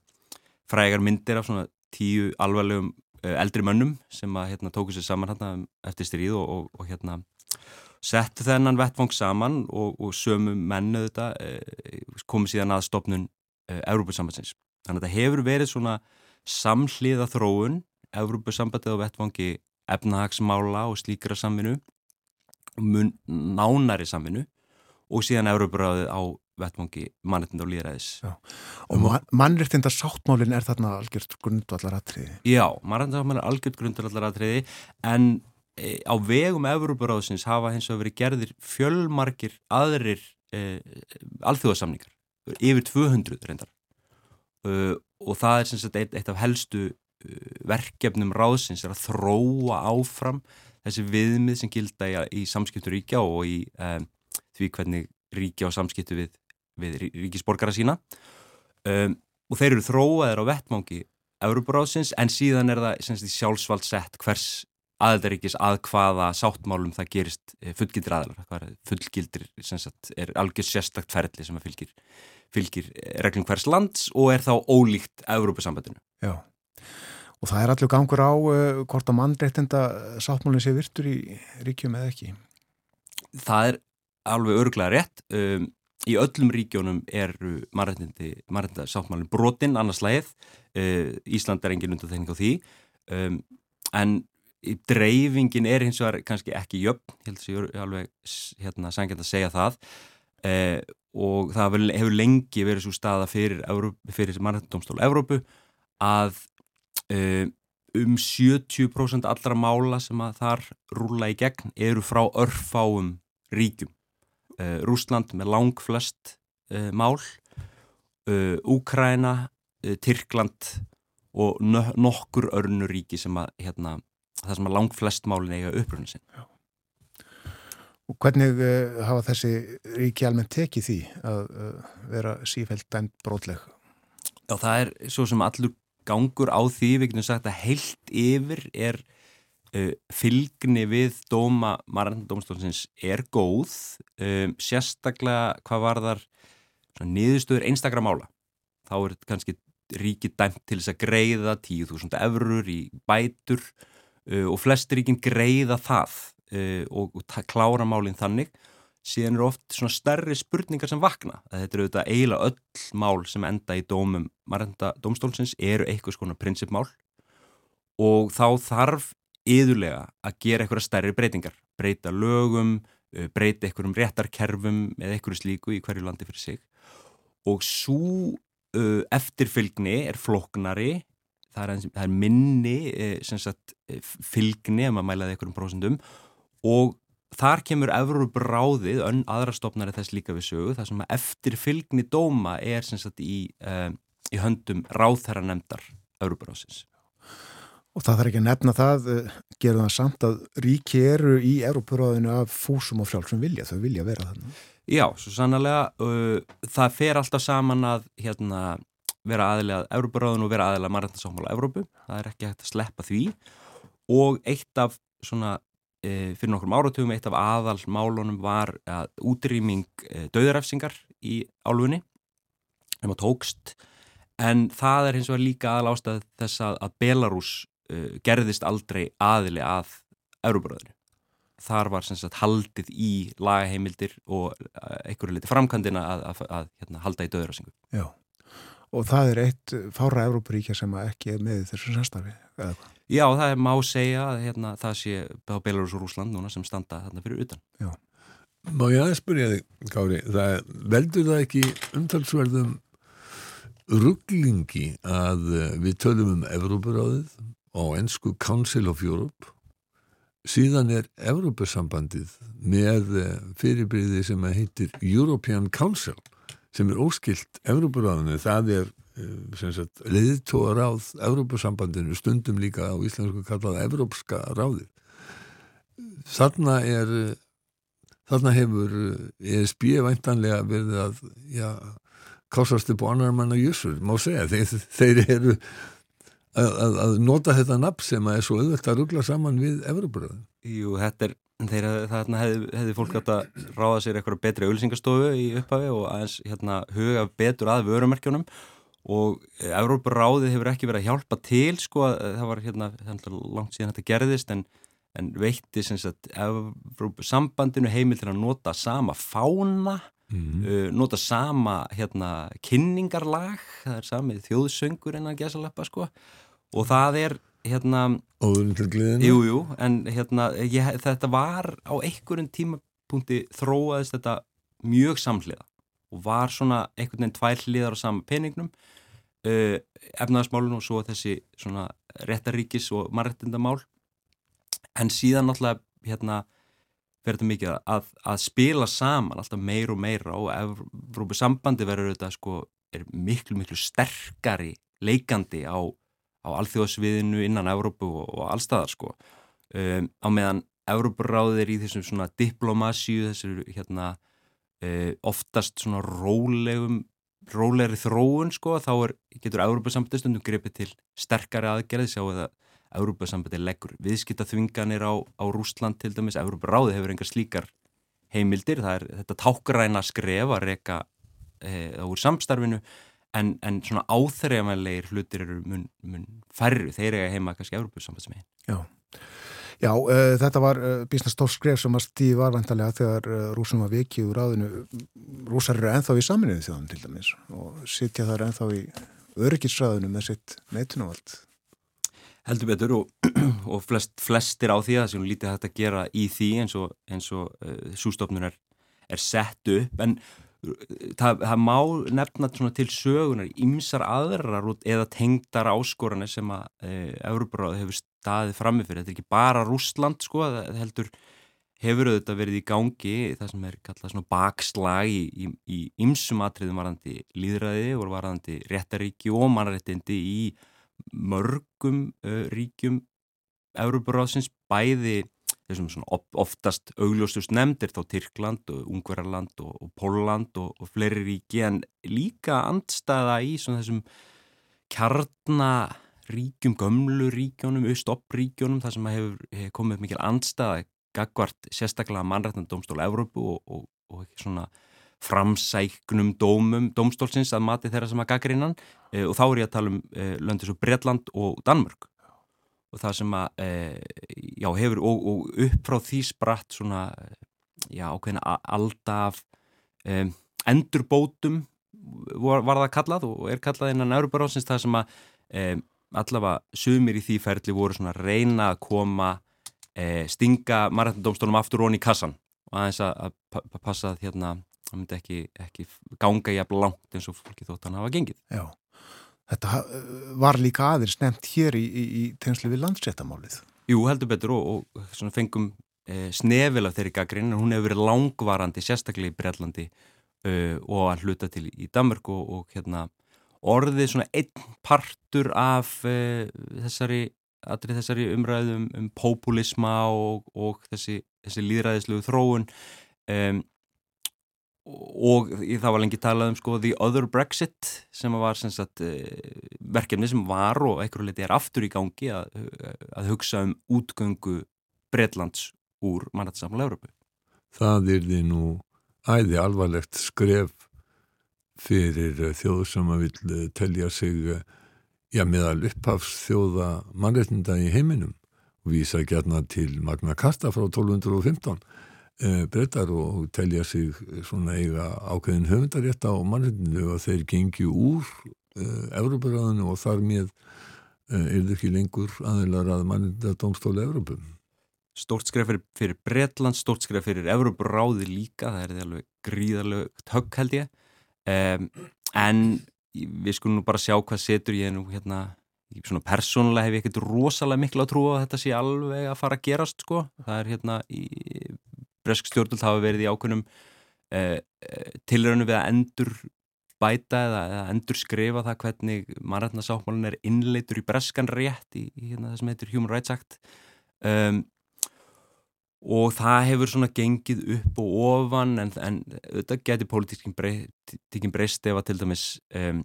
[SPEAKER 4] frægar myndir af svona tíu alvarlegum uh, eldri mönnum sem að hérna tóku sér saman hérna eftir stríð og, og, og hérna settu þennan vettfang saman og, og sömu mennu þetta uh, komið síðan að stopnun uh, Európa-sambansins Þannig að þetta hefur verið svona samhliða þróun, Európa-sambandið á vettvangi efnahagsmála og slíkra saminu, mun nánari saminu og síðan Európa-ráðið á vettvangi mannreittinda og líðræðis.
[SPEAKER 1] Og man, mannreittinda sáttmálinn er þarna algjört grundvallar aðtriði?
[SPEAKER 4] Já, mannreittinda sáttmálinn er algjört grundvallar aðtriði en e, á vegum Európa-ráðsins hafa hins vegar verið gerðir fjölmarkir aðrir e, alþjóðasamningar, yfir 200 reyndar uh, og það er sagt, eitt, eitt af helstu uh, verkefnum ráðsins er að þróa áfram þessi viðmið sem gilda í, í samskiptu ríkja og í um, því hvernig ríkja og samskiptu við, við ríkisborgara sína. Um, og þeir eru þróaðir á vettmangi Európaráðsins en síðan er það sagt, sjálfsvald sett hvers aðeldaríkis að hvaða sáttmálum það gerist eh, fullgildir aðelar fullgildir sagt, er algjör sérstakt ferli sem að fylgir fylgir reglum hvers lands og er þá ólíkt Európa-sambandinu.
[SPEAKER 1] Já, og það er allir gangur á uh, hvort að mannreittenda sáttmálinn sé virtur í ríkjum eða ekki?
[SPEAKER 4] Það er alveg örglega rétt. Um, í öllum ríkjónum eru mannreittenda sáttmálinn brotinn annars lægið. Uh, Ísland er engin undanþekning á því. Um, en dreifingin er hins vegar kannski ekki jöfn, ég held að ég er alveg hérna, sangjant að segja það. Uh, og það hefur lengi verið svo staða fyrir, fyrir mannhættumstólu Evrópu að uh, um 70% allra mála sem að þar rúla í gegn eru frá örfáum ríkjum. Uh, Rúsland með lang flest uh, mál, uh, Úkræna, Tyrkland og nokkur örnu ríki sem að hérna, það sem að lang flest málin eiga uppröðinu sinn.
[SPEAKER 1] Hvernig hafa þessi ríki almennt tekið því að vera sífælt dæmt brótleg?
[SPEAKER 4] Já, það er svo sem allur gangur á því, við getum sagt að heilt yfir er uh, fylgni við dóma margandómstofnsins er góð um, sérstaklega hvað var þar niðurstöður einstakra mála þá er kannski ríki dæmt til þess að greiða 10.000 eurur í bætur uh, og flest ríkin greiða það uh, og, og klára málinn þannig síðan eru oft svona stærri spurningar sem vakna. Þetta eru auðvitað eiginlega öll mál sem enda í dómum margenda dómstólsins eru eitthvað svona prinsipmál og þá þarf yðurlega að gera eitthvað stærri breytingar. Breyta lögum, uh, breyta eitthvað um réttarkerfum eða eitthvað slíku í hverju landi fyrir sig og svo uh, eftirfylgni er floknari, það er, það er minni uh, sagt, fylgni ef maður mælaði eitthvað um prósendum og Þar kemur Evrópráðið, önn aðrastofnari þess líka við sögu, þar sem að eftir fylgni dóma er sagt, í, uh, í höndum ráðherra nefndar Evrópráðsins.
[SPEAKER 1] Og það þarf ekki að nefna það, uh, gerur það samt að ríki eru í Evrópráðinu af fúsum og frjálfsum vilja, þau vilja vera þannig.
[SPEAKER 4] Já, svo sannlega, uh, það fer alltaf saman að hérna, vera aðilega Evrópráðinu og vera aðilega margættansámála Evrópu, það er ekki hægt að sleppa því og eitt af svona fyrir nokkrum áratugum eitt af aðal málunum var að útrýming e, döðarefsingar í álfunni sem að tókst en það er hins vegar líka aðal ástæð þess að, Belarus e, gerðist aldrei aðili að Európaröðinu. Þar var sem sagt haldið í lagaheimildir og einhverju liti framkandina að, að, að hérna, halda í döðarefsingu.
[SPEAKER 1] Já og það er eitt fára Európaríkja sem ekki er með þessu samstarfi?
[SPEAKER 4] Já, það er má segja að hérna, það sé á Belarus og Rúsland núna sem standa þarna fyrir utan. Já.
[SPEAKER 5] Má ég aðeins spyrja þig, Kári, það veldur það ekki umtalsverðum rugglingi að eh, við tölum um Evrópuráðið og ennsku Council of Europe síðan er Evrópusambandið með eh, fyrirbríði sem heitir European Council sem er óskilt Evrópuráðinu, það er Eh, leðtóra ráð Evrópusambandinu stundum líka á íslensku kallað Evrópska ráði þarna er þarna hefur ESB væntanlega verið að já, kásast upp á annar manna jössur, má segja. Þeir, þeir eru að, að, að nota þetta nafn sem er svo auðvitað að ruggla saman við Evrópuröðin
[SPEAKER 4] Jú, þetta er þeir þarna hefði, hefði fólk átt að ráða sér eitthvað betri auðlýsingastofu í upphafi og aðeins hérna, huga betur að vörumerkjónum og Európaráðið hefur ekki verið að hjálpa til sko, það var hérna langt síðan þetta gerðist en, en veitti Európa-sambandinu heimil til að nota sama fána mm. uh, nota sama hérna, kynningarlag það er samið þjóðsöngur innan gesalappa sko og það er hérna jújú, en hérna ég, þetta var á einhverjum tímapunkti þróaðist þetta mjög samhliða og var svona einhvern veginn tvær hliðar á sama peningnum uh, efnaðasmálun og svo þessi svona réttaríkis og marrættindamál en síðan náttúrulega hérna verður þetta mikið að, að spila saman alltaf meir og meira og Evrópu sambandi verður þetta sko er miklu miklu sterkari leikandi á, á alþjóðsviðinu innan Evrópu og, og allstaðar sko. Um, á meðan Evrópuráðið er í þessum svona diplomasíu þessu hérna uh, oftast svona rólegum rólegri þróun sko, þá er, getur Európa-sambandi stundum gripið til sterkari aðgerði, sjáu það Európa-sambandi leggur viðskiptaþvinganir á, á Rúsland til dæmis, Európa-ráði hefur engar slíkar heimildir, það er þetta tákgræna skref að reyka e, úr samstarfinu en, en svona áþreifanlegir hlutir eru mun, mun færri, þeir eru heima kannski einn.
[SPEAKER 1] Já. Já, uh, þetta var uh, býstna stór skref sem að stíði var vantarlega þegar uh, rúsum var vikið úr áðinu. Rúsar eru enþá í saminuðu þjóðan til dæmis og sitja þar enþá í öryggisræðinu með sitt neitunavald.
[SPEAKER 4] Heldur betur og, og flest, flestir á því að það sem lítið hægt að gera í því eins og, og sústofnun er, er sett upp en það, það má nefna til sögunar ímsar aðrar eða tengdar áskoranir sem að Európaráði hefur staðið framifyrir. Þetta er ekki bara Rúsland sko, það heldur hefur auðvitað verið í gangi það sem er kallað svona bakslag í ímsum atriðum varandi líðræði og varandi réttaríki og mannréttindi í mörgum uh, ríkjum Európaráðsins bæði þessum svona oftast augljóstust nefndir þá Tyrkland og Ungverarland og, og Póland og, og fleiri ríki en líka andstaða í svona þessum kjarnaríkjum, gömlu ríkjónum, austoppríkjónum þar sem hefur, hefur komið mikil andstaða gagvart sérstaklega mannrættandómstóla Európu og, og svona framsæknum dómum dómstólsins að mati þeirra sem að gaggrinnan e, og þá er ég að tala um e, löndis og Breitland og Danmörk og það sem að e, já, hefur og, og upp frá því spratt svona já, ákveðina alltaf e, endurbótum var, var það kallað og er kallað innan Európaráðsins það sem að e, allavega sumir í því ferli voru svona reyna að koma e, stinga marrættindómstólum aftur ón í kassan og aðeins að, að passa að hérna, það myndi ekki, ekki ganga jafn langt eins og fólki þótt hann hafa gengið.
[SPEAKER 1] Já. Þetta eh, var líka aðeins nefnt hér í, í, í tegnslu við landsréttamálið.
[SPEAKER 4] Jú, heldur betur og, og fengum e, snefil af þeirri gaggrinn hún hefur verið langvarandi, sérstaklega í Breitlandi e, og að hluta til í Danmark og, og hérna, orðið svona einn partur af e, þessari, þessari umræðum um populisma og, og þessi, þessi líðræðislegu þróun um og það var lengi talað um sko The Other Brexit sem var sem sagt, eh, verkefni sem var og einhverju liti er aftur í gangi að, að hugsa um útgöngu Breitlands úr mannættisamlega Európu.
[SPEAKER 5] Það er því nú æði alvarlegt skref fyrir þjóð sem að vil eh, telja sig eh, já, meðal upphafs þjóða mannættinda í heiminum og vísa gætna til Magna Carta frá 1215 Eh, breytar og telja sig svona eiga ákveðin höfundarétta á mannhendinu og þeir gengju úr uh, Evróparáðinu og þar með er það ekki lengur aðeinar að mannhendina domstóla Evrópum.
[SPEAKER 4] Stort skref fyrir, fyrir Breitland, stort skref fyrir Evróparáði líka, það er alveg gríðarlegu högg held ég um, en við skulum nú bara sjá hvað setur ég nú hérna svona persónulega hef ég ekkert rosalega miklu að trúa að þetta sé alveg að fara að gerast sko, það er hérna í bresk stjórnult hafa verið í ákunum eh, eh tilraunum við að endur bæta eða, eða endur skrifa það hvernig mannrætnasáttmálun er innleitur í breskan rétt í, í hérna, það sem heitir Human Rights Act. Um, og það hefur svona gengið upp og ofan en, en þetta getur pólitíkin breyst ef að til dæmis um,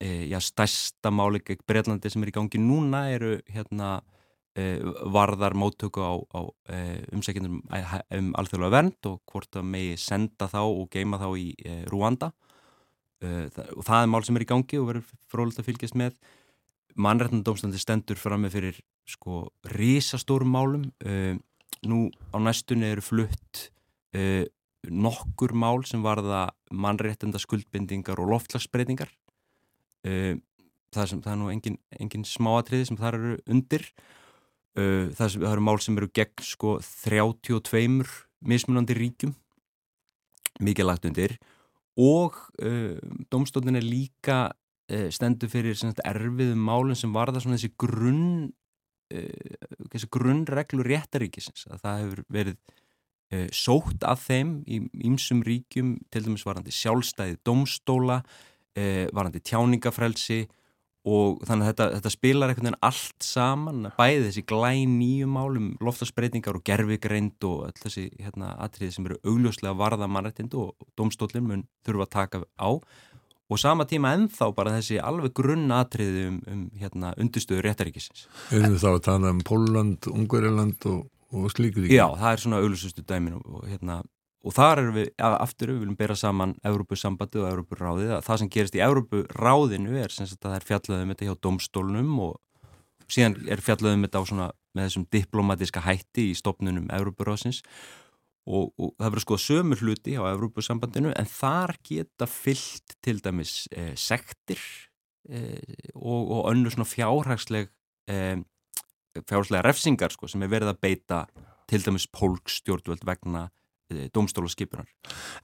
[SPEAKER 4] e, já, stærsta máli Breitlandi sem er í gangi núna eru hérna Eh, varðar móttöku á, á eh, umsækjandum um alþjóðlega vernd og hvort að megi senda þá og geima þá í e, Rúanda. Og það er mál sem er í gangi og verður frólægt að fylgjast með. Mannrætnandómsandi stendur fram með fyrir sko risastórum málum. Nú á næstunni eru flutt nokkur mál sem varða mannrættenda skuldbindingar og loftlagsbreytingar það, sem, það er nú engin, engin smáatriði sem þar eru undir Uh, það, sem, það eru mál sem eru gegn sko 32 mismunandi ríkjum. Mikið lagt undir. Og uh, domstofnin er líka uh, stendur fyrir erfiðum málum sem var það svona þessi grunn þessi grunnreglu réttaríkisins að það hefur verið sótt að þeim í ýmsum ríkjum til dæmis varandi sjálfstæði domstóla varandi tjáningafrelsi og þannig að þetta, þetta spilar einhvern veginn allt saman, bæði þessi glæn nýjum málum, loftasbreytingar og gerfigreind og öll þessi hérna, atriði sem eru augljóslega varða mannrættind og domstólinn mun þurfa að taka á og sama tíma ennþá bara þessi alveg grunn atriði um, um hérna, undirstöðu réttaríkisins.
[SPEAKER 5] Erum við þá að tala um Póland, Ungverjaland og, og slíkur?
[SPEAKER 4] Já, það er svona augljósustu dæmin og, og hérna og þar erum við, aftur við viljum bera saman Európusambandi og Európuráðið að það sem gerist í Európuráðinu er sem sagt að það er fjallaðum þetta hjá domstólunum og síðan er fjallaðum þetta á svona með þessum diplomatiska hætti í stopnunum Európuráðsins og, og það verður sko sömur hluti á Európusambandinu en þar geta fyllt til dæmis eh, sektir eh, og, og önnu svona fjárhagsleg eh, fjárhagslega refsingar sko sem er verið að beita til dæmis pólkstjórnvöld vegna e, domstólaskipunar.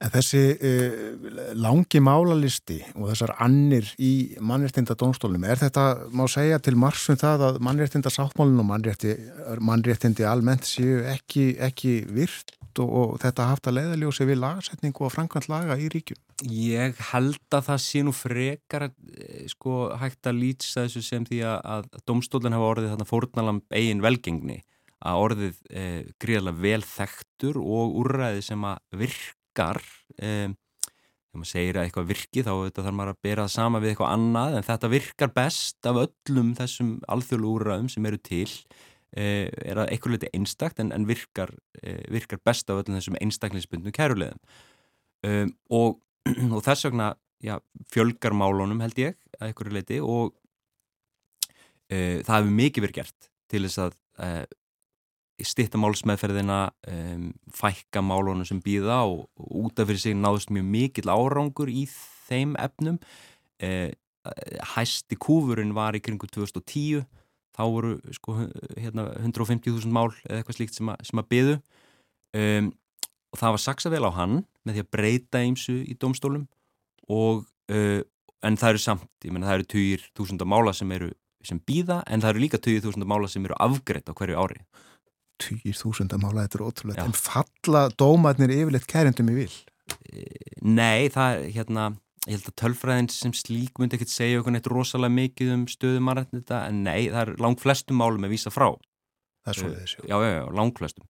[SPEAKER 1] En þessi uh, langi málalisti og þessar annir í mannréttinda domstólunum, er þetta, má segja til margsum það að mannréttinda sáttmálun og mannrétti, mannréttindi almennt séu ekki, ekki virt og, og þetta haft að leiðaljósi við lagasetningu og framkvæmt laga í ríkjum?
[SPEAKER 4] Ég held að það sé nú frekar sko hægt að lýtsa þessu sem því að, að domstólinn hafa orðið þarna fórnalam eigin velgengni að orðið e, gríðarlega vel þekktur og úrræði sem að virkar e, þegar maður segir að eitthvað virki þá þarf maður að bera það sama við eitthvað annað en þetta virkar best af öllum þessum alþjóðlu úrræðum sem eru til e, er að eitthvað liti einstakt en, en virkar, e, virkar best af öllum þessum einstaklingsbundnum kærulegum e, og, og þess vegna já, fjölgar málunum held ég að eitthvað liti og e, það hefur mikið verið gert til þess að stitta málsmeðferðina, um, fækka málunum sem býða og, og út af fyrir sig náðust mjög mikill árangur í þeim efnum. Eh, hæsti kúfurinn var í kringu 2010, þá voru sko, hérna, 150.000 mál eða eitthvað slíkt sem, a, sem að byðu um, og það var saksa vel á hann með því að breyta eimsu í domstólum og uh, en það eru samt, ég menna það eru 20.000 mála sem eru sem býða en það eru líka 20.000 mála sem eru afgreitt á hverju ári
[SPEAKER 1] týjir þúsunda mála, þetta er ótrúlega en falla dómatnir yfirleitt kærendum í vil?
[SPEAKER 4] Nei, það er hérna, ég held að tölfræðin sem slík myndi ekkert segja okkur neitt rosalega mikið um stöðum aðrætnita, en nei, það er langt flestum málum að vísa frá.
[SPEAKER 1] Það er svo við þessu
[SPEAKER 4] Já, já, já, langt flestum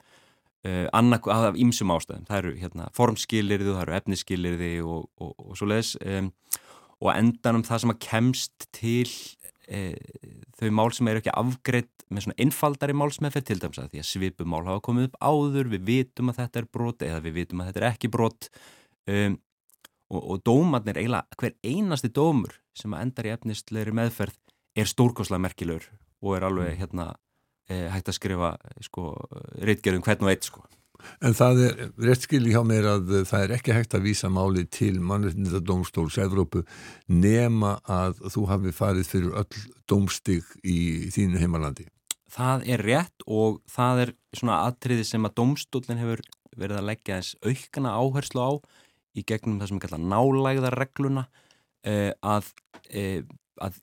[SPEAKER 4] uh, annað af ýmsum ástæðum, það eru hérna, formskilirði það eru efniskilirði og, og, og, svo leiðis um, og endanum það sem að kemst til e, þau mál sem eru ekki afgreitt með svona einfaldari málsmeðferð til dæmis að því að svipumál hafa komið upp áður, við vitum að þetta er brot eða við vitum að þetta er ekki brot um, og, og dómarnir eiginlega hver einasti dómur sem endar í efnistleiri meðferð er stórkoslega merkilegur og er alveg mm. hérna e, hægt að skrifa sko, reitgerðum hvern og eitt sko
[SPEAKER 5] En það er réttskili hjá mér að það er ekki hægt að vísa máli til mannreitnita dómstóls Evrópu nema að þú hafi farið fyrir öll dómstig í þínu heimalandi.
[SPEAKER 4] Það er rétt og það er svona atriði sem að dómstólinn hefur verið að leggja eins aukana áherslu á í gegnum það sem er kallað nálægðarregluna eh, að, eh, að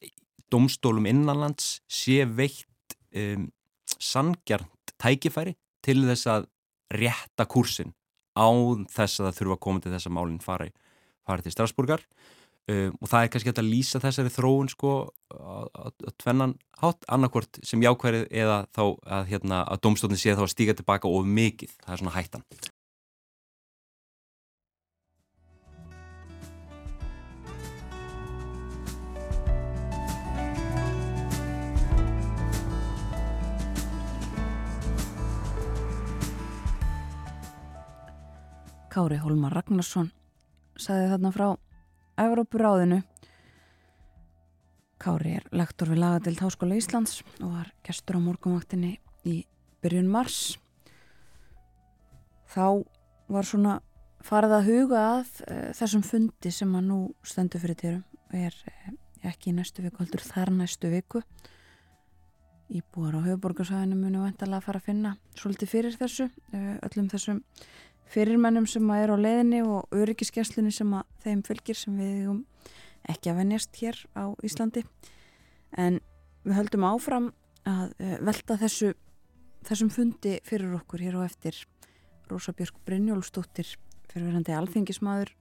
[SPEAKER 4] dómstólum innanlands sé veitt eh, sangjarnt tækifæri til þess að rétta kursin á þess að það þurfa að koma til þess að málinn fari, fari til Strasburgar um, og það er kannski að lýsa þessari þróun sko að tvennan hátt. Annarkvort sem jákværi eða þá að, hérna, að domstofni sé þá að stíka tilbaka of mikið, það er svona hættan
[SPEAKER 2] Kári Holmar Ragnarsson saði þarna frá Európuráðinu Kári er lektor við lagadild Háskóla Íslands og var gestur á morgumvaktinni í byrjun mars. Þá var svona farið að huga að e, þessum fundi sem að nú stendur fyrir týrum er e, ekki í næstu viku, heldur þar næstu viku. Íbúar á höfuborgarsæðinu munu vantalega að fara að finna svolítið fyrir þessu, e, öllum þessum fyrirmennum sem að er á leðinni og öryggiskesslunni sem að þeim fylgir sem við um ekki að venjast hér á Íslandi. En við höldum áfram að uh, velta þessu þessum fundi fyrir okkur hér og eftir. Rósa Björk Brynjólfsdóttir fyrirverandi alþingismadur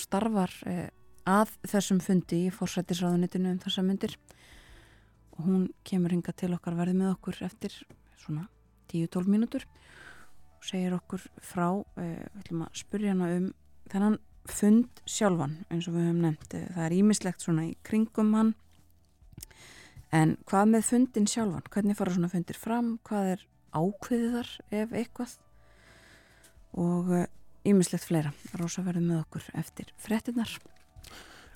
[SPEAKER 2] starfar uh, að þessum fundi í fórsættisráðunitinu um þessa myndir og hún kemur hinga til okkar verði með okkur eftir svona 10-12 mínútur segir okkur frá, eh, við ætlum að spurja hana um þennan fund sjálfan eins og við höfum nefnt, eh, það er ímislegt svona í kringum hann. En hvað með fundin sjálfan? Hvernig fara svona fundir fram, hvað er ákveðiðar ef eitthvað? Og ímislegt eh, fleira, Rósa verður með okkur eftir frettinnar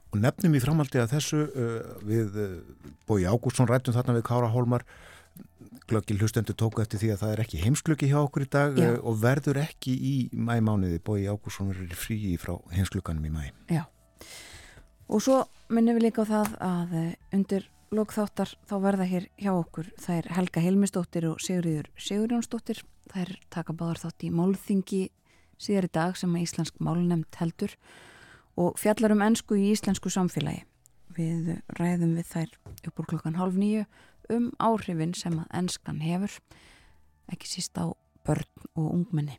[SPEAKER 1] Og nefnum í framaldi að þessu uh, við uh, Bói Ágúrsson rættum þarna við Kára Hólmar glöggi hlustendur tóku eftir því að það er ekki heimsklöki hjá okkur í dag Já. Eh, og verður ekki í mæmániði bói Ágúrsson verður frí frá heimsklökanum í mæ
[SPEAKER 2] Já, og svo minnum við líka á það að eh, undir lokþáttar þá verða hér hjá okkur það er Helga Helmistóttir og Sigurður Sigurjónsdóttir. Það er taka báðar þátt í málþingi síðar í dag sem að Íslensk málnefnd heldur og fjallar um ennsku í íslensku samfélagi. Við ræðum við þær upp úr klokkan halv nýju um áhrifin sem að ennskan hefur, ekki síst á börn og ungmenni.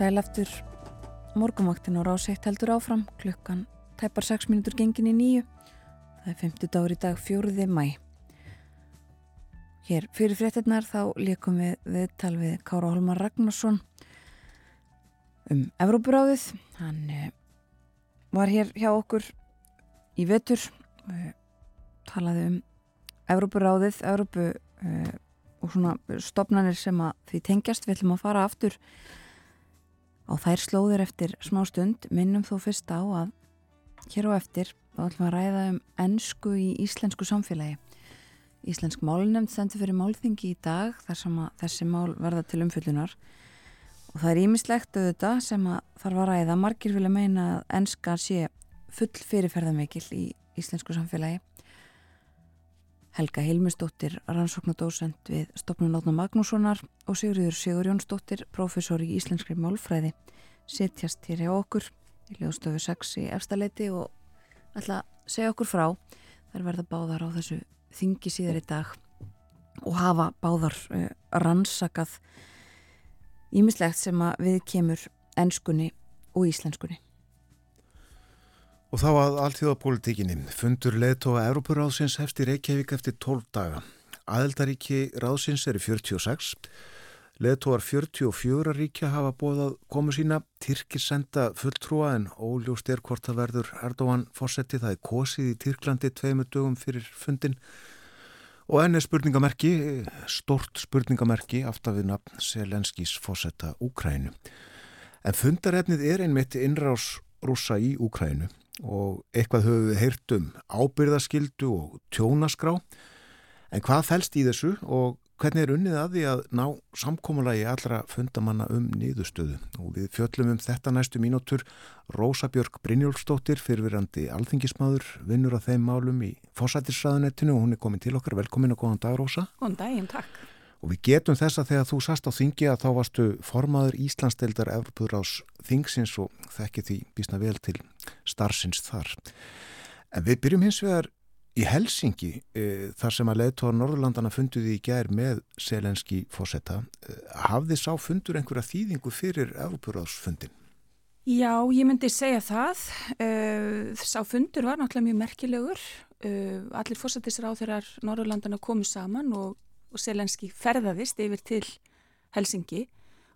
[SPEAKER 2] Sælaftur morgumvaktin á ráseitt heldur áfram klukkan tæpar 6 minútur gengin í nýju. Það er 50 dagur í dag fjóruði mæ. Hér fyrir fréttinnar þá líkum við viðtal við Kára Holmar Ragnarsson um Evrópuráðið. Hann eh, var hér hjá okkur í vetur og talaði um Evrópuráðið, Evrópu uh, og svona stopnarnir sem að því tengjast. Við ætlum að fara aftur á þær slóðir eftir smá stund. Minnum þó fyrst á að hér á eftir ætlum að ræða um ennsku í íslensku samfélagi. Íslensk málnefnd sendur fyrir málþingi í dag þar sem að þessi mál verða til umfyllunar og það er ímislegt auðvitað sem að þarf að ræða. Margir vilja meina að ennska sé full fyrirferðamikil í íslensku samfélagi Helga Hilmisdóttir, rannsóknadósend við Stopnun Átna Magnússonar og Sigriður Sigur Jónsdóttir, professor í Íslenskri málfræði, sittjast hér hjá okkur í Ljóðstöfu 6 í efstaleiti og ætla að segja okkur frá. Það er verða báðar á þessu þingi síðar í dag og hafa báðar uh, rannsakað ímislegt sem að við kemur ennskunni og íslenskunni.
[SPEAKER 1] Og þá að alltíðapolitíkinni fundur leðtóa Európuráðsins hefst í Reykjavík eftir 12 daga. Aðeldaríki ráðsins eru 46. Leðtóar 44 ríkja hafa bóðað komu sína. Tyrkir senda fulltrúa en óljóst er hvort það verður Erdogan fórsetti. Það er kosið í Tyrklandi tveimu dögum fyrir fundin. Og enn er spurningamerki, stort spurningamerki aftar við nafn Selenskís fórsetta Úkrænu. En fundarefnið er einmitt innrás rúsa í Úkrænu og eitthvað höfum við heyrt um ábyrðaskildu og tjónaskrá. En hvað fælst í þessu og hvernig er unnið að því að ná samkómulagi allra fundamanna um nýðustöðu og við fjöllum um þetta næstu mínútur. Rósa Björg Brynjólfsdóttir fyrirverandi alþingismadur vinnur að þeim málum í fósættisraðunettinu og hún er komin til okkar, velkomin og góðan dag Rósa.
[SPEAKER 6] Góðan daginn, takk.
[SPEAKER 1] Og við getum þessa þegar þú sast á þingi að þá varstu formaður Íslandsdeildar Evropurás þingsins og þekki því bísna vel til starfsins þar. En við byrjum hins vegar í Helsingi e, þar sem að leðtóra Norðurlandana funduði í gær með selenski fósetta. E, hafði sá fundur einhverja þýðingu fyrir Evropurásfundin?
[SPEAKER 6] Já, ég myndi segja það. E, sá fundur var náttúrulega mjög merkilegur. Allir fósettisráþurar Norðurlandana komu saman og og Selenski ferðaðist yfir til Helsingi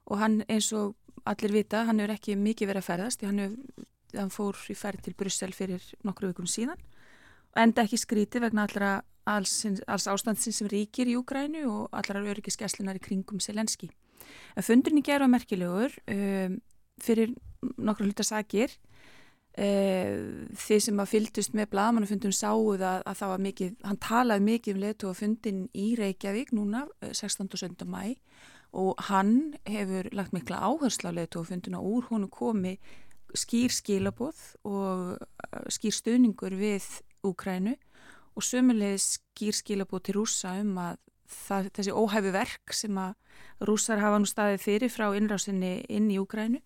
[SPEAKER 6] og hann eins og allir vita, hann hefur ekki mikið verið að ferðast, hann, hef, hann fór í ferð til Brussel fyrir nokkru vikum síðan og enda ekki skríti vegna allra alls, alls ástandsins sem ríkir í Úgrænu og allra öryggiskeslunar í kringum Selenski. En fundurinn í gerða merkilegur um, fyrir nokkru hlutasakir Uh, þið sem að fyldust með blagamannafundum sáuð að, að það var mikið, hann talaði mikið um letu og fundin í Reykjavík núna 16. og 17. mæ og hann hefur lagt mikla áherslu á letu og fundina úr honu komi skýr skilaboð og skýr stöningur við Úkrænu og sömulegis skýr skilabóð til rúsa um að það, þessi óhæfi verk sem að rúsar hafa nú staðið fyrir frá innrásinni inn í Úgrænu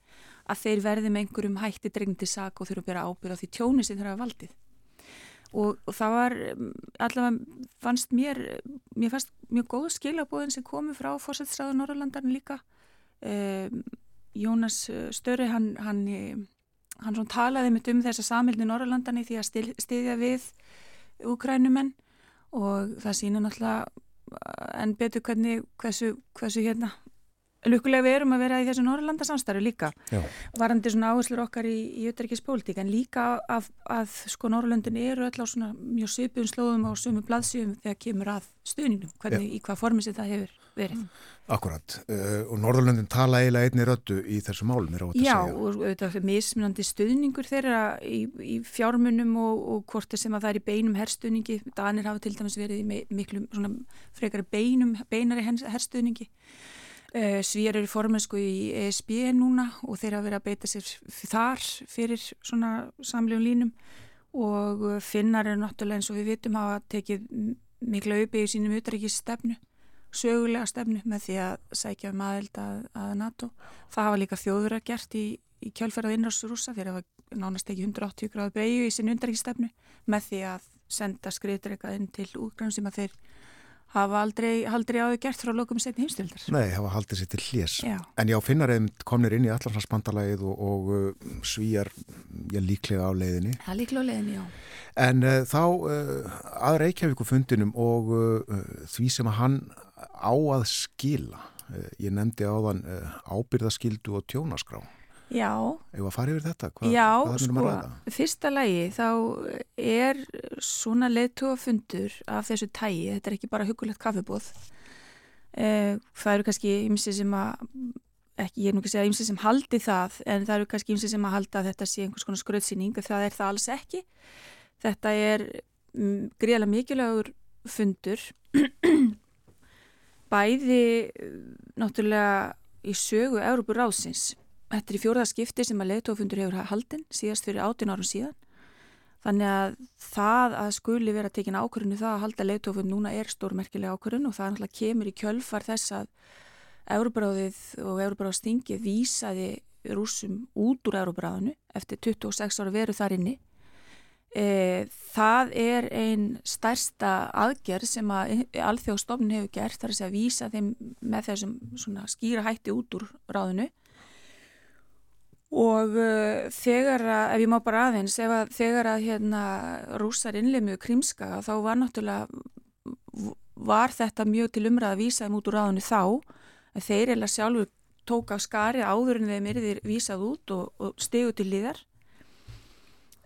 [SPEAKER 6] að þeir verði með einhverjum hætti dregndi sak og þurfa að bera ábyrð á því tjóni sem þeir hafa valdið. Og, og það var mm, allavega fannst mér mér fannst mjög góð skilabóðin sem komu frá fórsættisræðu Norrlandarinn líka. Um, Jónas Störi hann hann, hann talaði mitt um þessa samhildni Norrlandarni því að stiðja við úkrænumenn og það sína náttúrulega en betur hvernig hversu, hversu hérna Lukkulega við erum að vera í þessu Norrlanda samstarfi líka Já. varandi svona áherslur okkar í, í auðverkispolitík en líka að, að sko Norrlöndin eru öll á svona mjög söpun slóðum á sömu blaðsjöfum þegar kemur að stuðningum, hvernig, í hvað formi sem það hefur verið.
[SPEAKER 1] Akkurat. Uh, og Norrlöndin tala eiginlega einni röttu í þessu málum er þetta
[SPEAKER 6] að segja. Já og er mismunandi stuðningur þeirra í, í fjármunum og, og hvort sem að það er í beinum herstuðningi, Danir hafa til dæmis verið í miklu svona frekari beinum, beinari herstuðningi. Uh, Svíjar eru formensku í ESB núna og þeir hafa verið að beita sér þar fyrir svona samlegum línum. Og finnar eru náttúrulega eins og við vitum hafa tekið auðvið í sínum utrækis stefnu, sögulega stefnu með því að sækja um aðeld að, að NATO. Það hafa líka þjóður að gert í, í kjálferðað innrásrúsa þeir hafa nánast tekið 180 gráðu beigju í sín utrækis stefnu með því að senda skriðdreikað inn til útgrænum sem að þeir hafa aldrei, aldrei áður gert frá lokum setni heimstildar.
[SPEAKER 1] Nei, hafa haldið sér til hljés. En já, finnarinn komnir inn í allarslandsbandalagið og, og uh, svíjar já, líklega á leiðinni.
[SPEAKER 6] Já, líklega á leiðinni, já.
[SPEAKER 1] En uh, þá uh, að Reykjavíku fundinum og uh, því sem að hann á að skila, uh, ég nefndi á þann uh, ábyrðaskildu og tjónaskrá.
[SPEAKER 6] Já.
[SPEAKER 1] Eða að fara yfir þetta? Hva,
[SPEAKER 6] Já, sko, fyrsta lagi þá er svona leittófundur af þessu tægi, þetta er ekki bara hugulegt kaffebóð. Eh, það eru kannski ymsi sem að, ekki ég er nú ekki að segja ymsi sem haldi það, en það eru kannski ymsi sem að halda að þetta sé einhvers konar skröðsýning, það er það alls ekki. Þetta er mm, greiðlega mikilvægur fundur, bæði náttúrulega í sögu Európur Rásins Þetta er í fjóraðskipti sem að leðtófundur hefur haldinn síðast fyrir 18 árum síðan. Þannig að það að skuli vera tekin ákvörðinu það að halda leðtófund núna er stórmerkilega ákvörðun og það náttúrulega kemur í kjölfar þess að Euróbráðið og Euróbráðstingið vísaði rúsum út úr Euróbráðinu eftir 26 ára veru þar inni. E, það er einn stærsta aðgerð sem að alþjóðstofnun hefur gert þar að segja að vísa þeim með þessum skýra hætti út úr ráðinu og uh, þegar að, ef ég má bara aðeins, að, þegar að hérna, rúsar innleimiðu krímska þá var náttúrulega, var þetta mjög til umræða að vísa þeim út úr ráðunni þá, en þeir eða sjálfur tók á skari áður en þeim erðir vísað út og, og stegu til líðar.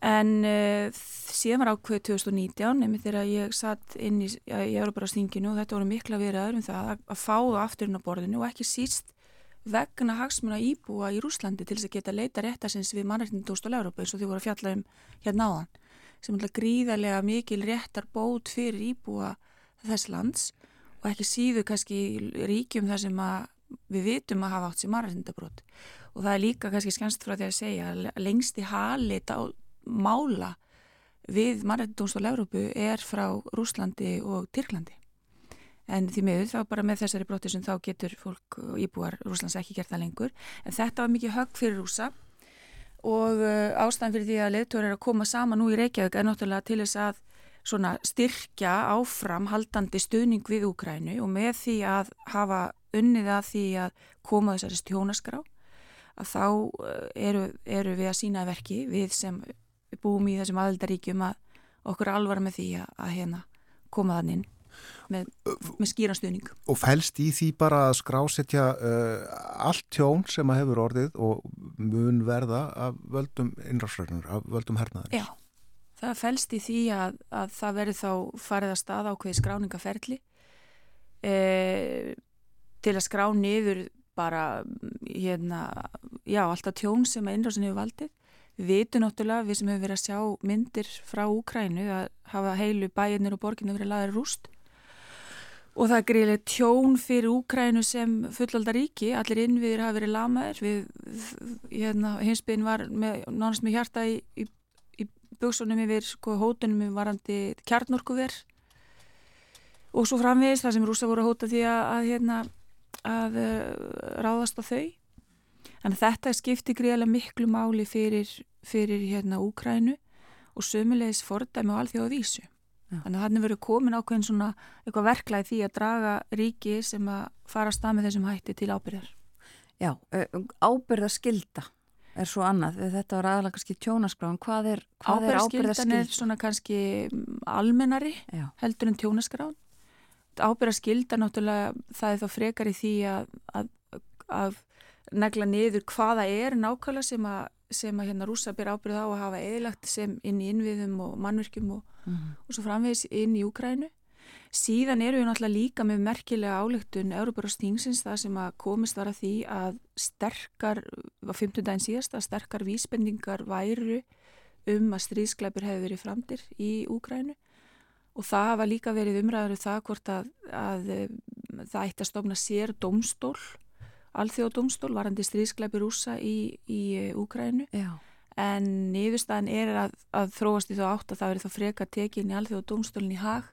[SPEAKER 6] En uh, síðan var ákveð 2019, nefnir þegar ég satt inn í, í Európarástinginu og þetta voru mikla verið aðrum það að, að fá það afturinn á borðinu og ekki síst vegna hagsmuna íbúa í Rúslandi til þess að geta leita réttarsins við mannreitnindóstól Európa eins og því voru að fjalla um hérna áðan sem er gríðarlega mikil réttar bót fyrir íbúa þess lands og ekki síðu kannski ríkjum þar sem við vitum að hafa átt sem mannreitnindabrót og það er líka kannski skænst frá því að segja að lengsti halit á mála við mannreitnindóstól Európu er frá Rúslandi og Tyrklandi. En því miður þá bara með þessari brotisum þá getur fólk íbúar Rúslands ekki gert það lengur. En þetta var mikið högg fyrir rúsa og uh, ástæðan fyrir því að leðtóri er að koma sama nú í Reykjavík er náttúrulega til þess að svona styrkja áfram haldandi stuðning við Úkrænu og með því að hafa unnið að því að koma þessari stjónaskrá að þá uh, eru, eru við að sína verki við sem búum í þessum aðeldaríkjum að okkur alvar með því að, að hérna koma þann inn með, með skýrastuðning.
[SPEAKER 1] Og fælst í því bara að skrásetja uh, allt tjón sem að hefur orðið og mun verða af völdum innráðsröðunar, af völdum hernaðar?
[SPEAKER 6] Já, það fælst í því að, að það verður þá farið að staða á hverju skráningaferli eh, til að skrá niður bara hérna, já, alltaf tjón sem að innráðsröðun hefur valdið. Við vitum náttúrulega, við sem hefur verið að sjá myndir frá Úkrænu að hafa heilu bæinir og borginu verið laðið rúst. Og það er greiðilega tjón fyrir Úkrænu sem fullaldar ríki, allir innviðir hafa verið lamaðir, við, hérna, hinsbygðin var með, nánast með hjarta í, í, í buksunum yfir sko, hótunum yfir varandi kjarnorkuver. Og svo framvegis það sem rúsa voru að hóta því að, að, hérna, að uh, ráðast á þau. Þannig að þetta skipti greiðlega miklu máli fyrir, fyrir hérna Úkrænu og sömulegis fordæmi og alþjóða vísu. Já. Þannig að hann verið komin ákveðin svona eitthvað verklaði því að draga ríki sem að fara að stað með þessum hætti til ábyrðar.
[SPEAKER 2] Já, ábyrðarskilda er svo annað. Þetta var aðalega kannski tjónaskráðan. Hvað er ábyrðarskildan?
[SPEAKER 6] Ábyrðarskildan er svona kannski almennari Já. heldur en tjónaskráðan ábyrra skilda náttúrulega það er þá frekar í því að, að, að negla niður hvaða er nákvæmlega sem að, sem að hérna rúsa byrja ábyrð á að hafa eðlagt sem inn í innviðum og mannverkjum og, mm -hmm. og svo framvegis inn í Úkrænu. Síðan eru við náttúrulega líka með merkilega álöktun Európarástíngsins það sem að komist var að því að sterkar, á 15 daginn síðast, að sterkar vísbendingar væru um að stríðskleipur hefur verið framdir í Úkrænu og það hafa líka verið umræður um það hvort að, að um, það ætti að stofna sér domstól, alþjóðdómstól varandi stríðskleipi rúsa í, í Úkrænu en niðurstaðan er að, að þróast í þá átt að það verið þá freka tekin í alþjóðdómstólinn í hag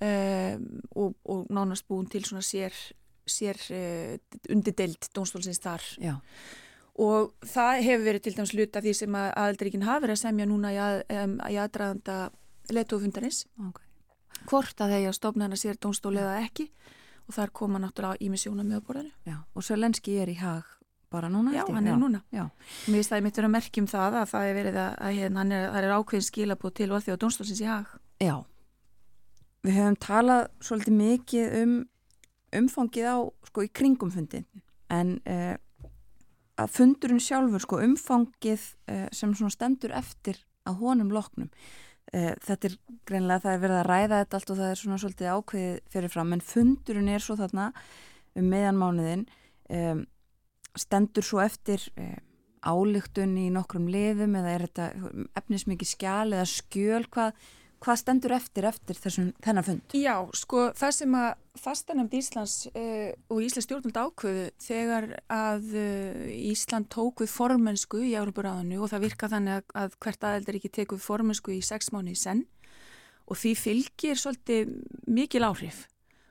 [SPEAKER 6] um, og, og nánast búin til svona sér, sér uh, undidelt domstólsins þar. Já. og það hefur verið til dæms luta því sem að aðeldaríkinn hafi verið að semja núna í, að, um, í aðdraðanda leitufundarins okay. hvort að þeir stofna hana sér dónstóli eða ekki og þar koma náttúrulega í missjóna með borðinu.
[SPEAKER 2] Og Svelenski er í hag bara núna?
[SPEAKER 6] Já, hann er núna. Já. Mér finnst það mitt verið að merkjum það að það er verið að, að hérna, er, það er ákveðin skilabóð til því á dónstólsins í hag
[SPEAKER 2] Já, við höfum talað svolítið mikið um umfangið á, sko, í kringumfundin en uh, að fundurinn sjálfur, sko, umfangið uh, sem svona stendur eftir að honum loknum Eh, þetta er greinlega, það er verið að ræða þetta allt og það er svona svolítið ákveðið fyrirfram en fundurinn er svo þarna um meðanmánuðin um, stendur svo eftir um, álygtun í nokkrum liðum eða er þetta efnismikið skjál eða skjöl hvað Hvað stendur eftir eftir þessum þennan fund?
[SPEAKER 6] Já, sko það sem að fastanemnd Íslands uh, og Íslands stjórnald ákvöðu þegar að uh, Ísland tók við formensku í Európaráðinu og það virka þannig að, að hvert aðeldar ekki teku við formensku í sex mánu í senn og því fylgir svolítið mikil áhrif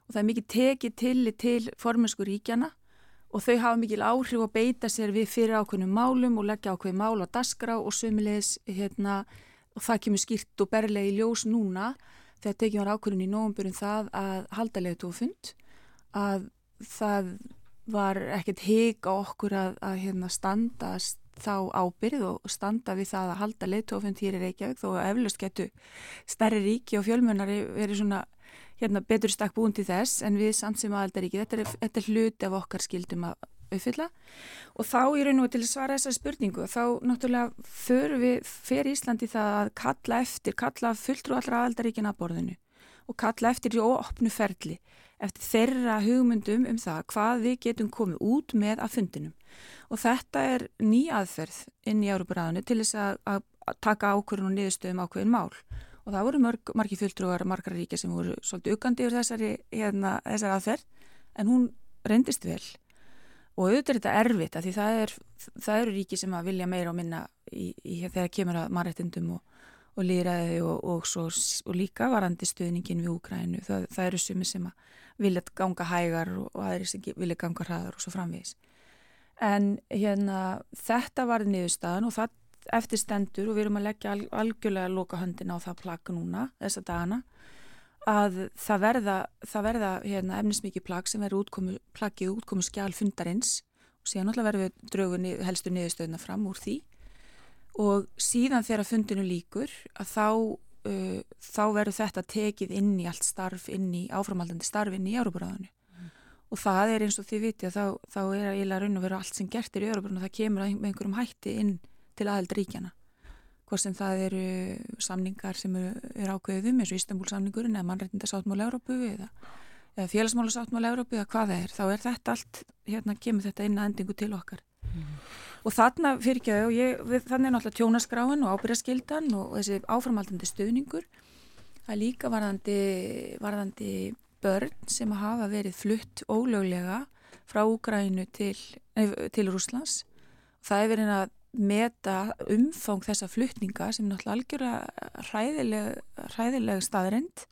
[SPEAKER 6] og það er mikil tekið til til formensku ríkjana og þau hafa mikil áhrif að beita sér við fyrir ákveðnum málum og leggja ákveð mál á dasgrá og sömulegis hérna og það kemur skýrt og berlega í ljós núna þegar tekið var ákvörðin í nógumbyrjum það að halda leiðtófund að það var ekkert hig á okkur að, að hérna, standast þá ábyrð og standa við það að halda leiðtófund hér í Reykjavík þó að eflust getur stærri ríki og fjölmjönari verið svona hérna, betur stakk búin til þess en við samt sem aðaldaríki, þetta, þetta er hluti af okkar skildum að uppfylla. Og þá í raun og til að svara þessa spurningu þá náttúrulega fyrir við fyrir Íslandi það að kalla eftir kalla fulltrú allra aldaríkina að borðinu og kalla eftir í óopnu ferli eftir þeirra hugmyndum um það hvað við getum komið út með að fundinum. Og þetta er ný aðferð inn í Európaræðinu til þess að, að taka ákvörðun og niðurstöðum ákveðin mál. Og það voru mörg, margi fulltrúar margar ríkja sem voru svolítið uggandi yfir þessari, hérna, þessari aðferð en hún reyndist vel og auðvitað er þetta erfitt því það, er, það eru ríki sem að vilja meira og minna í, í, þegar kemur að marrættindum og, og líraði og, og, svo, og líka varandi stuðningin við Úgrænu það, það eru sumi sem að vilja ganga hægar og aðri sem vilja ganga hraðar og svo framvís en hérna þetta var niðurstaðan og það eftir stendur og við erum að leggja algjörlega loka höndin á það plaka núna þessa dagana að það verða, það verða hérna, efnismikið plagg sem verður útkomu, plaggið útkomu skjál fundarins og síðan alltaf verður við draugu helstu niðurstöðuna fram úr því. Og síðan þegar fundinu líkur að þá, uh, þá verður þetta tekið inn í allt starf, inn í áframaldandi starf inn í Európaráðinu mm. og það er eins og þið viti að þá, þá er eiginlega raun og veru allt sem gert er í Európaráðinu og það kemur með einhverjum hætti inn til aðeldríkjana hvort sem það eru samningar sem eru, eru ákveðum eins og Ístanbúlsamningurinn eða mannrættindasáttmála Európu eða, eða félagsmála sáttmála Európu eða hvað það er, þá er þetta allt hérna kemur þetta inn að endingu til okkar mm. og þarna fyrir ekki að þannig er náttúrulega tjónaskráin og ábyrjaskildan og þessi áframaldandi stöðningur það er líka varðandi, varðandi börn sem hafa verið flutt ólöglega frá Úgrænu til, til Rúslands það er verið að meta umfang þessa flutninga sem er náttúrulega algjörlega hræðileg, hræðileg staðrind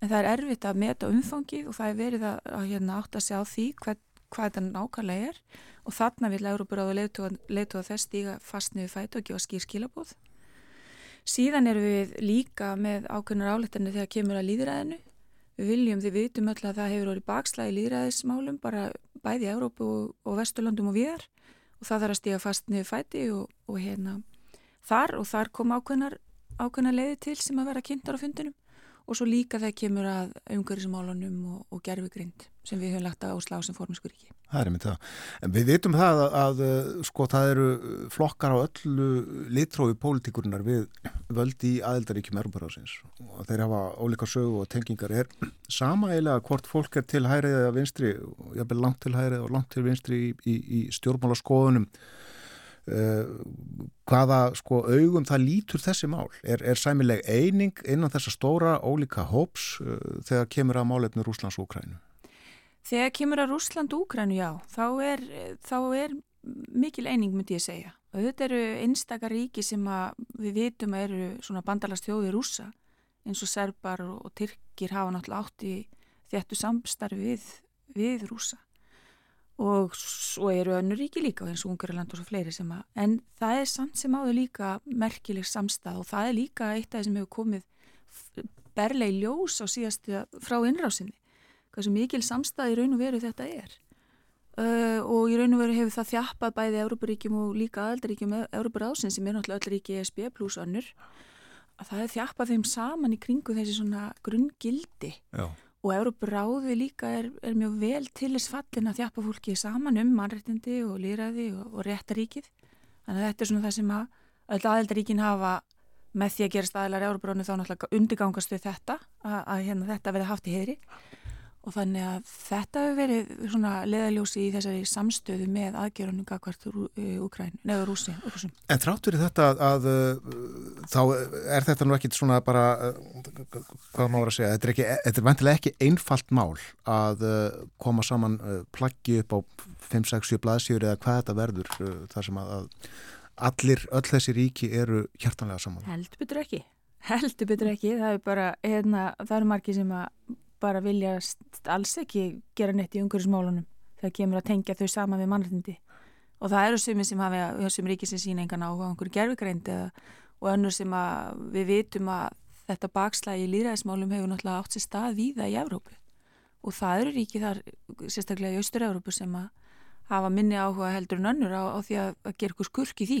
[SPEAKER 6] en það er erfitt að meta umfangið og það er verið að, að hérna, átt að segja á því hvað, hvað þetta nákvæmlega er og þarna vil Európaráðu leitu að þess stíga fast niður fætu og gefa skýr skilabóð. Síðan erum við líka með ákveðnar áleitinu þegar kemur að líðræðinu. Við viljum, við vitum öll að það hefur orðið bakslægi líðræðismálum bara bæði Európu og, og Vesturlandum og viðar og það þarf að stíga fast niður fæti og, og hérna þar og þar kom ákveðnar, ákveðnar leiði til sem að vera kynntar á fundinum og svo líka það kemur að umhverjusmálunum og, og gerfugrind sem við höfum lagt að áslá sem forminskuríki.
[SPEAKER 1] Það er mynd það. En við vitum það að, að sko það eru flokkar á öllu litrófi pólitíkurinnar við völdi í aðeldaríkjum Erubaráðsins og þeir hafa ólíka sögu og tengingar. Er sama eiginlega hvort fólk er til hægrið eða vinstri, jábel langt til hægrið og langt til vinstri í, í, í stjórnmálaskoðunum hvaða sko augum það lítur þessi mál? Er, er sæmileg eining innan þessa stóra ólíka hóps uh, þegar kemur að málefnu Rúslands og Ukrænu
[SPEAKER 6] Þegar kemur að Rúsland og Ukrænu, já þá er, þá er mikil eining myndi ég segja. Og þetta eru einstakar ríki sem við vitum að eru svona bandalastjóði rúsa eins og serbar og, tyrkir hafa náttúrulega átt í þjættu samstarfi við, við rúsa og svo eru önnur ríki líka eins og Ungarland og svo fleiri sem að en það er samt sem áður líka merkileg samstað og það er líka eitt af það sem hefur komið berleg ljós á síðastu frá innrásinni hvað sem mikil samstað í raun og veru þetta er. Uh, og í raun og veru hefur það þjappað bæði Európaríkjum og líka aðaldaríkjum Európarásin sem er náttúrulega öll ríki ESB pluss önnur að það er þjappað þeim saman í kringu þessi svona grunngildi.
[SPEAKER 1] Já
[SPEAKER 6] og Európaráði líka er, er mjög vel til þess fallin að þjapa fólki saman um mannrættindi og líraði og, og réttaríkið. Þannig að þetta er svona það sem að öll aðeldaríkin hafa með því að gera staðilar Európaráðinu þá náttúrulega undirgangast við þetta að, að hérna, þetta verði haft í heðri og þannig að þetta hefur verið svona leðaljósi í þessari samstöðu með aðgerðunum gagvart Úkræn, neður Rúsi.
[SPEAKER 1] En þrátt fyrir þetta að, að uh, þá er þetta nú ekkit svona bara, uh, hvað maður að segja, þetta er, ekki, þetta er vantilega ekki einfalt mál að koma saman plaggi upp á 5-6-7 blaðsjur eða hvað þetta verður þar sem að, að allir, öll þessi ríki eru hjartanlega saman.
[SPEAKER 6] Heldur betur ekki, heldur betur ekki, það er bara, hérna, það eru margi sem að bara vilja alls ekki gera neitt í umhverjusmálunum þegar kemur að tengja þau sama við mannreitindi og það eru sumi sem hafa þessum ríkið sem sína engan á einhverju gerfugreind og önnur sem við vitum að þetta bakslægi í líðræðismálum hefur náttúrulega átt sér stað víða í Evrópu. Og það eru ríkið þar sérstaklega í Östur-Evrópu sem að hafa minni áhuga heldur en önnur á, á því að, að gera eitthvað skurk í því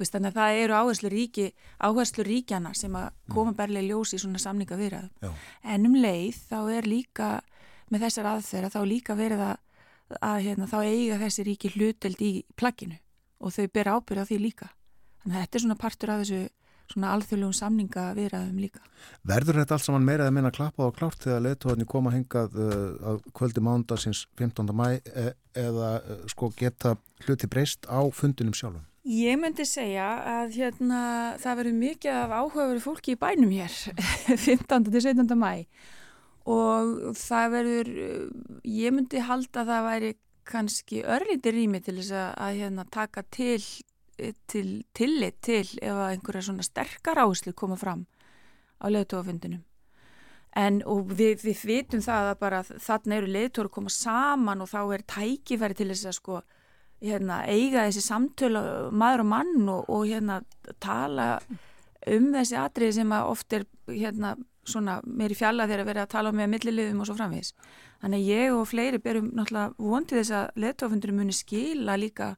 [SPEAKER 6] Veist, þannig að það eru áherslu, ríki, áherslu ríkjana sem að mm. koma berlega ljósi í svona samninga viðræðu. En um leið þá er líka með þessar aðferða þá líka verið að, að hérna, þá eiga þessi ríki hluteld í plagginu og þau ber ábyrða því líka. Þannig að þetta er svona partur af þessu svona alþjóðlegum samninga viðræðum líka.
[SPEAKER 1] Verður þetta allt saman meira að minna klappað og klárt þegar leituðarnir koma hengað uh, að kvöldi mándagsins 15. mæ e eða uh, sko geta hluti breyst á fundunum sjálfum?
[SPEAKER 6] Ég myndi segja að hérna, það verður mikið af áhugaveru fólki í bænum hér 15. til 17. mæ og það verður, ég myndi halda að það væri kannski örlíti rými til þess að, að hérna, taka til, til tillit til ef einhverja svona sterkar áherslu koma fram á leðtóafundinum. En við, við vitum það að bara þarna eru leðtóru að koma saman og þá er tækifæri til þess að sko hérna, eiga þessi samtölu maður og mann og, og hérna, tala um þessi atrið sem oft er hérna, svona, mér í fjalla þegar að vera að tala með milliliðum og svo framvís. Þannig að ég og fleiri berum náttúrulega vondið þess að leðtofundurum muni skila líka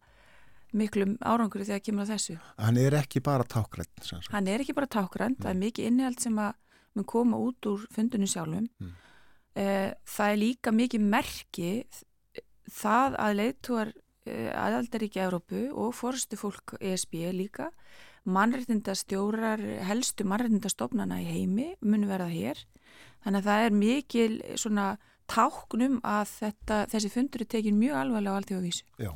[SPEAKER 6] miklum árangur þegar kemur á þessu.
[SPEAKER 1] Hann er ekki bara tákrænt?
[SPEAKER 6] Hann er ekki bara tákrænt, það er mikið innihald sem að mun koma út úr fundunum sjálfum. Mm. Það er líka mikið merki það að leðtúar Eh, aðaldaríkja Európu og fórstu fólk ESB líka. Mannreitindastjórar helstu mannreitindastofnana í heimi munu verða hér. Þannig að það er mikil svona táknum að þetta, þessi fundur er tekin mjög alvarlega á allt því að vísu.
[SPEAKER 1] Já,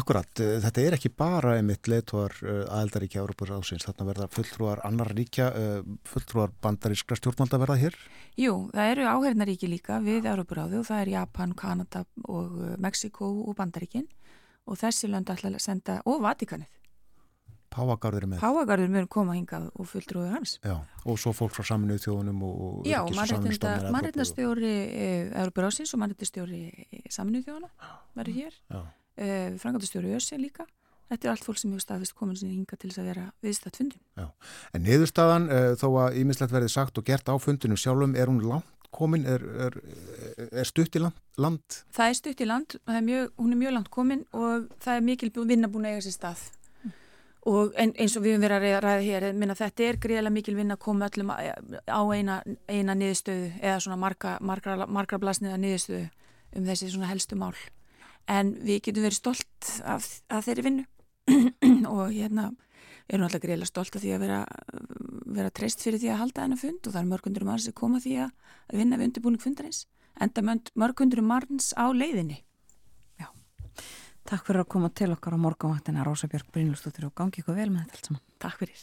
[SPEAKER 1] akkurat, eh, þetta er ekki bara einmitt leituar eh, aðaldaríkja Európur ásins, þarna verða fulltrúar annar ríkja, fulltrúar bandarískra stjórnvalda verða hér?
[SPEAKER 6] Jú, það eru áhernaríki líka við Európur áðu og það er Japan, Kanada og Mexiko og bandaríkinn og þessi lönd ætla að senda, og Vatikanið
[SPEAKER 1] Páagarður með.
[SPEAKER 6] Páagarður mun koma hingað og fulltrúið hans.
[SPEAKER 1] Já, og svo fólk frá saminuð þjóðunum og
[SPEAKER 6] Já, mannreitnastjóri Európa Rásins og mannreitnastjóri saminuð þjóðuna verður hér. Eh, Frangatastjóri Össi líka. Þetta er allt fólk sem hefur staðist komin sinni hinga til þess að vera viðstætt fundin.
[SPEAKER 1] Já, en niðurstaðan uh, þó að ímislegt verði sagt og gert á fundinu sjálfum, er hún langt komin, er, er, er stutt í land?
[SPEAKER 6] Það er stutt í land, er mjög, hún er mjög langt komin og það er mikil vinna búin að eiga sér stað. Mm. Og en, eins og við höfum verið að ræða hér, minna, þetta er greiðilega mikil vinna að koma öllum á eina, eina niðurstöðu eða svona marga, margra, margra blasniða niðurstöðu um þessi svona helstu mál. En við getum verið stolt af, af þeirri vinnu og hérna erum alltaf greiðilega stolt af því að vera, vera treyst fyrir því að halda þennan fund og það er mörgundur manns að koma því að vinna við undirbúning fundarins enda mörgundur manns á leiðinni.
[SPEAKER 2] Já, takk fyrir að koma til okkar á morgunvaktina Rósa Björg Brynlustóttir og gangi ykkur vel með þetta allt saman.
[SPEAKER 6] Takk fyrir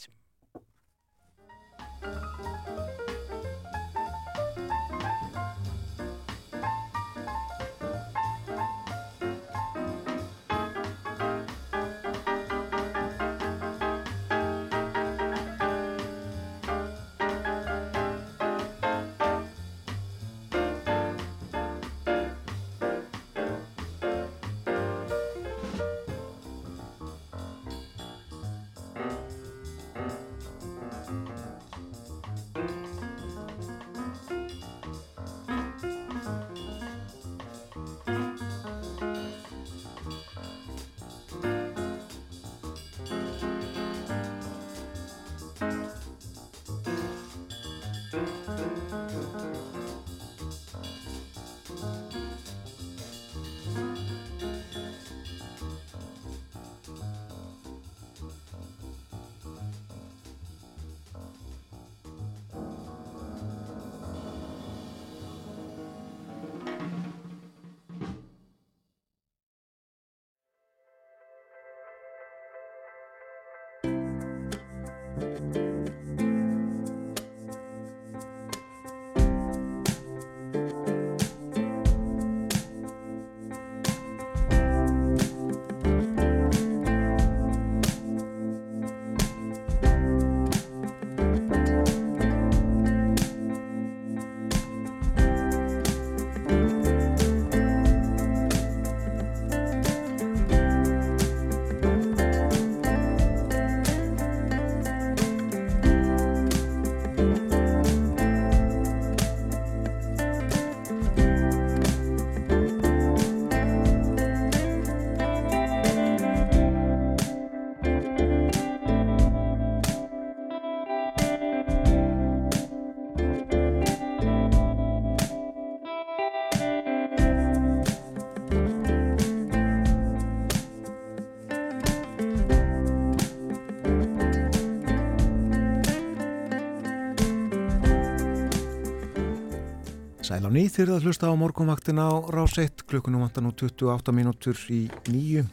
[SPEAKER 1] á nýð þeirra að hlusta á morgunvaktina á rás 1 klukkunum vantan og 28 mínútur í nýju.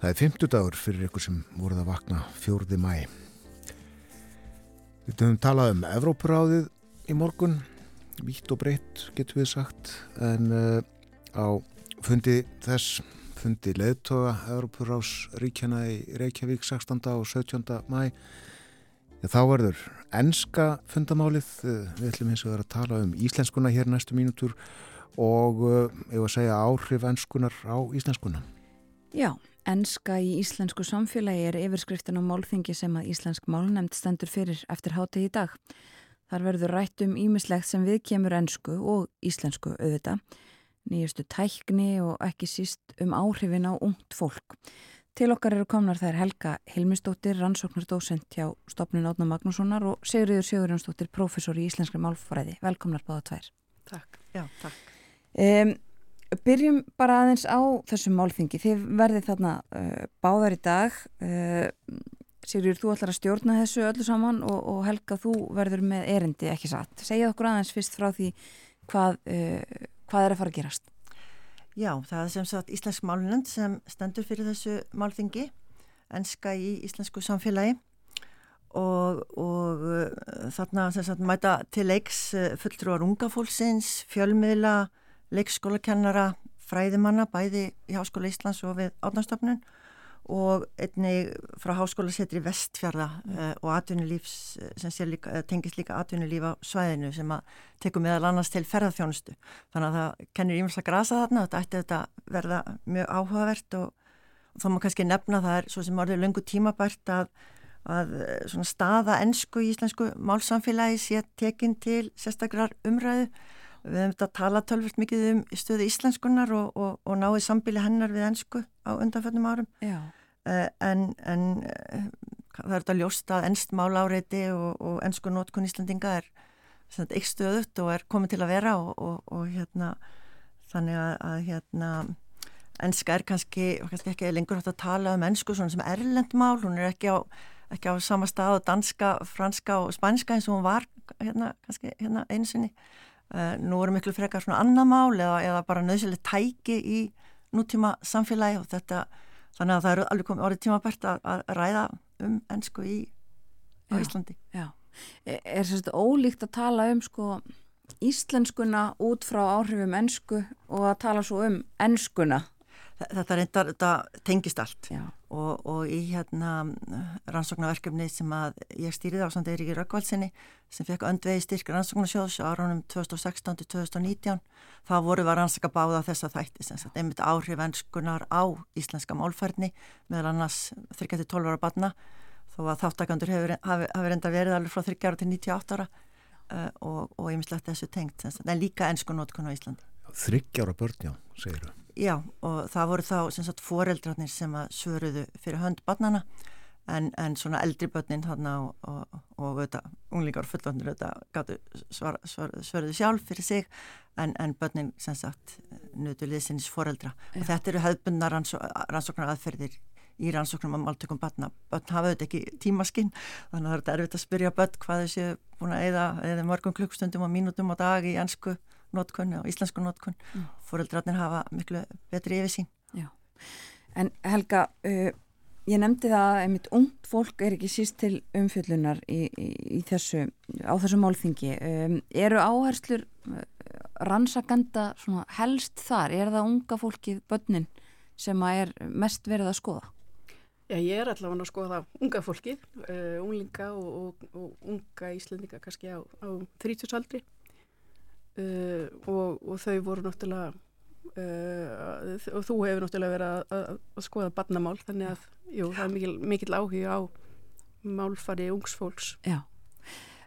[SPEAKER 1] Það er 50 dagur fyrir ykkur sem voruð að vakna 4. mæ. Við höfum talað um Evrópuráðið í morgun, vitt og breytt getur við sagt, en uh, á fundi þess, fundi leðtoga Evrópurás ríkjana í Reykjavík 16. og 17. mæ Þá verður enska fundamálið, eh, við ætlum eins og vera að tala um íslenskuna hér næstu mínútur og ég var að segja áhrif enskunar á íslenskuna.
[SPEAKER 2] Já, enska í íslensku samfélagi er yfirskriftin á málþingi sem að íslensk málnemnd stendur fyrir eftir hátið í dag. Þar verður rætt um ímislegt sem við kemur ensku og íslensku auðvita, nýjustu tækni og ekki síst um áhrifin á ungt fólk. Til okkar eru komnar þær Helga Hilmisdóttir, rannsóknardósent hjá stopnun Átna Magnússonar og Sigriður Sigurjónsdóttir, professor í Íslenskri málfræði. Velkomnar báða tvær.
[SPEAKER 7] Takk, já, takk.
[SPEAKER 2] Um, byrjum bara aðeins á þessum málþingi. Þið verðið þarna uh, báðar í dag. Uh, Sigriður, þú ætlar að stjórna þessu öllu saman og, og Helga, þú verður með erindi, ekki satt. Segja okkur aðeins fyrst frá því hvað, uh, hvað er að fara að gerast.
[SPEAKER 7] Já, það er sem sagt Íslensk málunend sem stendur fyrir þessu málþingi, enska í íslensku samfélagi. Og, og uh, þarna sagt mæta til leiks uh, fulltrúar unga fólksins, fjölmiðla, leikskólakennara, fræðimanna, bæði í Háskóla Íslands og við átnástofnun og einnig frá háskólasetri Vestfjörða uh, og atvinnulífs sem líka, uh, tengist líka atvinnulíf á svæðinu sem að tekum meðal annars til ferðarþjónustu. Þannig að það kennir ímest að grasa þarna og þetta ætti þetta verða mjög áhugavert og, og þá má kannski nefna það er svo sem orðið lungu tímabært að, að svona staða ennsku í íslensku málsamfélagi sé tekinn til sérstakrar umræðu. Við hefum þetta talað tölvist mikið um stöðu íslenskunar og, og, og náið sambíli hennar við ennsku á undanföllum árum. Uh, en, en uh, það er þetta ljóst að ennst máláreiti og, og ennsku nótkun Íslandinga er ekki stöðut og er komið til að vera og hérna þannig að, að hérna ennska er kannski, kannski ekki lengur hægt að tala um ennsku svona sem erlendmál, hún er ekki á, ekki á sama stað og danska, franska og spænska eins og hún var hérna kannski hérna einsinni Uh, nú eru miklu frekar svona annar mál eða, eða bara nöðsileg tæki í nútíma samfélagi og þetta þannig að það eru alveg komið orðið tímabært að, að ræða um ennsku í
[SPEAKER 2] já,
[SPEAKER 7] Íslandi.
[SPEAKER 2] Já, er, er sérst ólíkt að tala um sko íslenskuna út frá áhrifum ennsku og að tala svo um ennskuna
[SPEAKER 7] þetta, reyndar, þetta tengist allt.
[SPEAKER 2] Og,
[SPEAKER 7] og í hérna rannsóknarverkefni sem að ég stýrið á samt Eiríki Rökkvaldsinni sem fekk öndvegi styrk rannsóknarsjóðs á árunum 2016-2019 þá voru við að rannsaka báða þessa þætti sem sagt einmitt áhrif ennskunar á íslenska málfærni meðal annars 30-12 ára batna þó að þáttakandur hefur, hafi, hafi reynda verið alveg frá 30 ára til 98 ára uh, og, og ég mislegt þessu tengt en líka ennskun á Íslandi.
[SPEAKER 1] Þryggjára börn, já, segir þú
[SPEAKER 7] Já, og það voru þá sem sagt foreldrarnir sem að svöruðu fyrir hönd barnana en, en svona eldri börnin þarna og, og, og auðvitað, unglingar og fullvöndir auðvitað gáttu svar, svar, svöruðu sjálf fyrir sig en, en börnin sem sagt nötu liðsins foreldra Já. og þetta eru höfbundna rannsóknar aðferðir í rannsóknum á máltökum barna. Börn hafa auðvitað ekki tímaskinn þannig að það er erfitt að spyrja börn hvað þessi búin að eða, eða mörgum klukkstundum og mínutum á dag í ennsku nótkunn og íslensku nótkunn mm. fóröldrarnir hafa miklu betri yfirsýn.
[SPEAKER 2] Já, en Helga uh, ég nefndi það að einmitt ungt fólk er ekki síst til umfjöllunar í, í, í þessu, á þessu málþingi. Um, eru áherslur uh, rannsakenda helst þar, er það unga fólkið börnin sem að er mest verið að skoða?
[SPEAKER 8] Já, ég er allavega að skoða unga fólkið, uh, unglinga og, og, og unga íslendinga kannski á, á 30 aldri uh, og, og þau voru náttúrulega uh, og þú hefur náttúrulega verið að, að, að skoða barnamál þannig að jú, það er mikil, mikil áhuga á málfari ungsfólks
[SPEAKER 2] Já.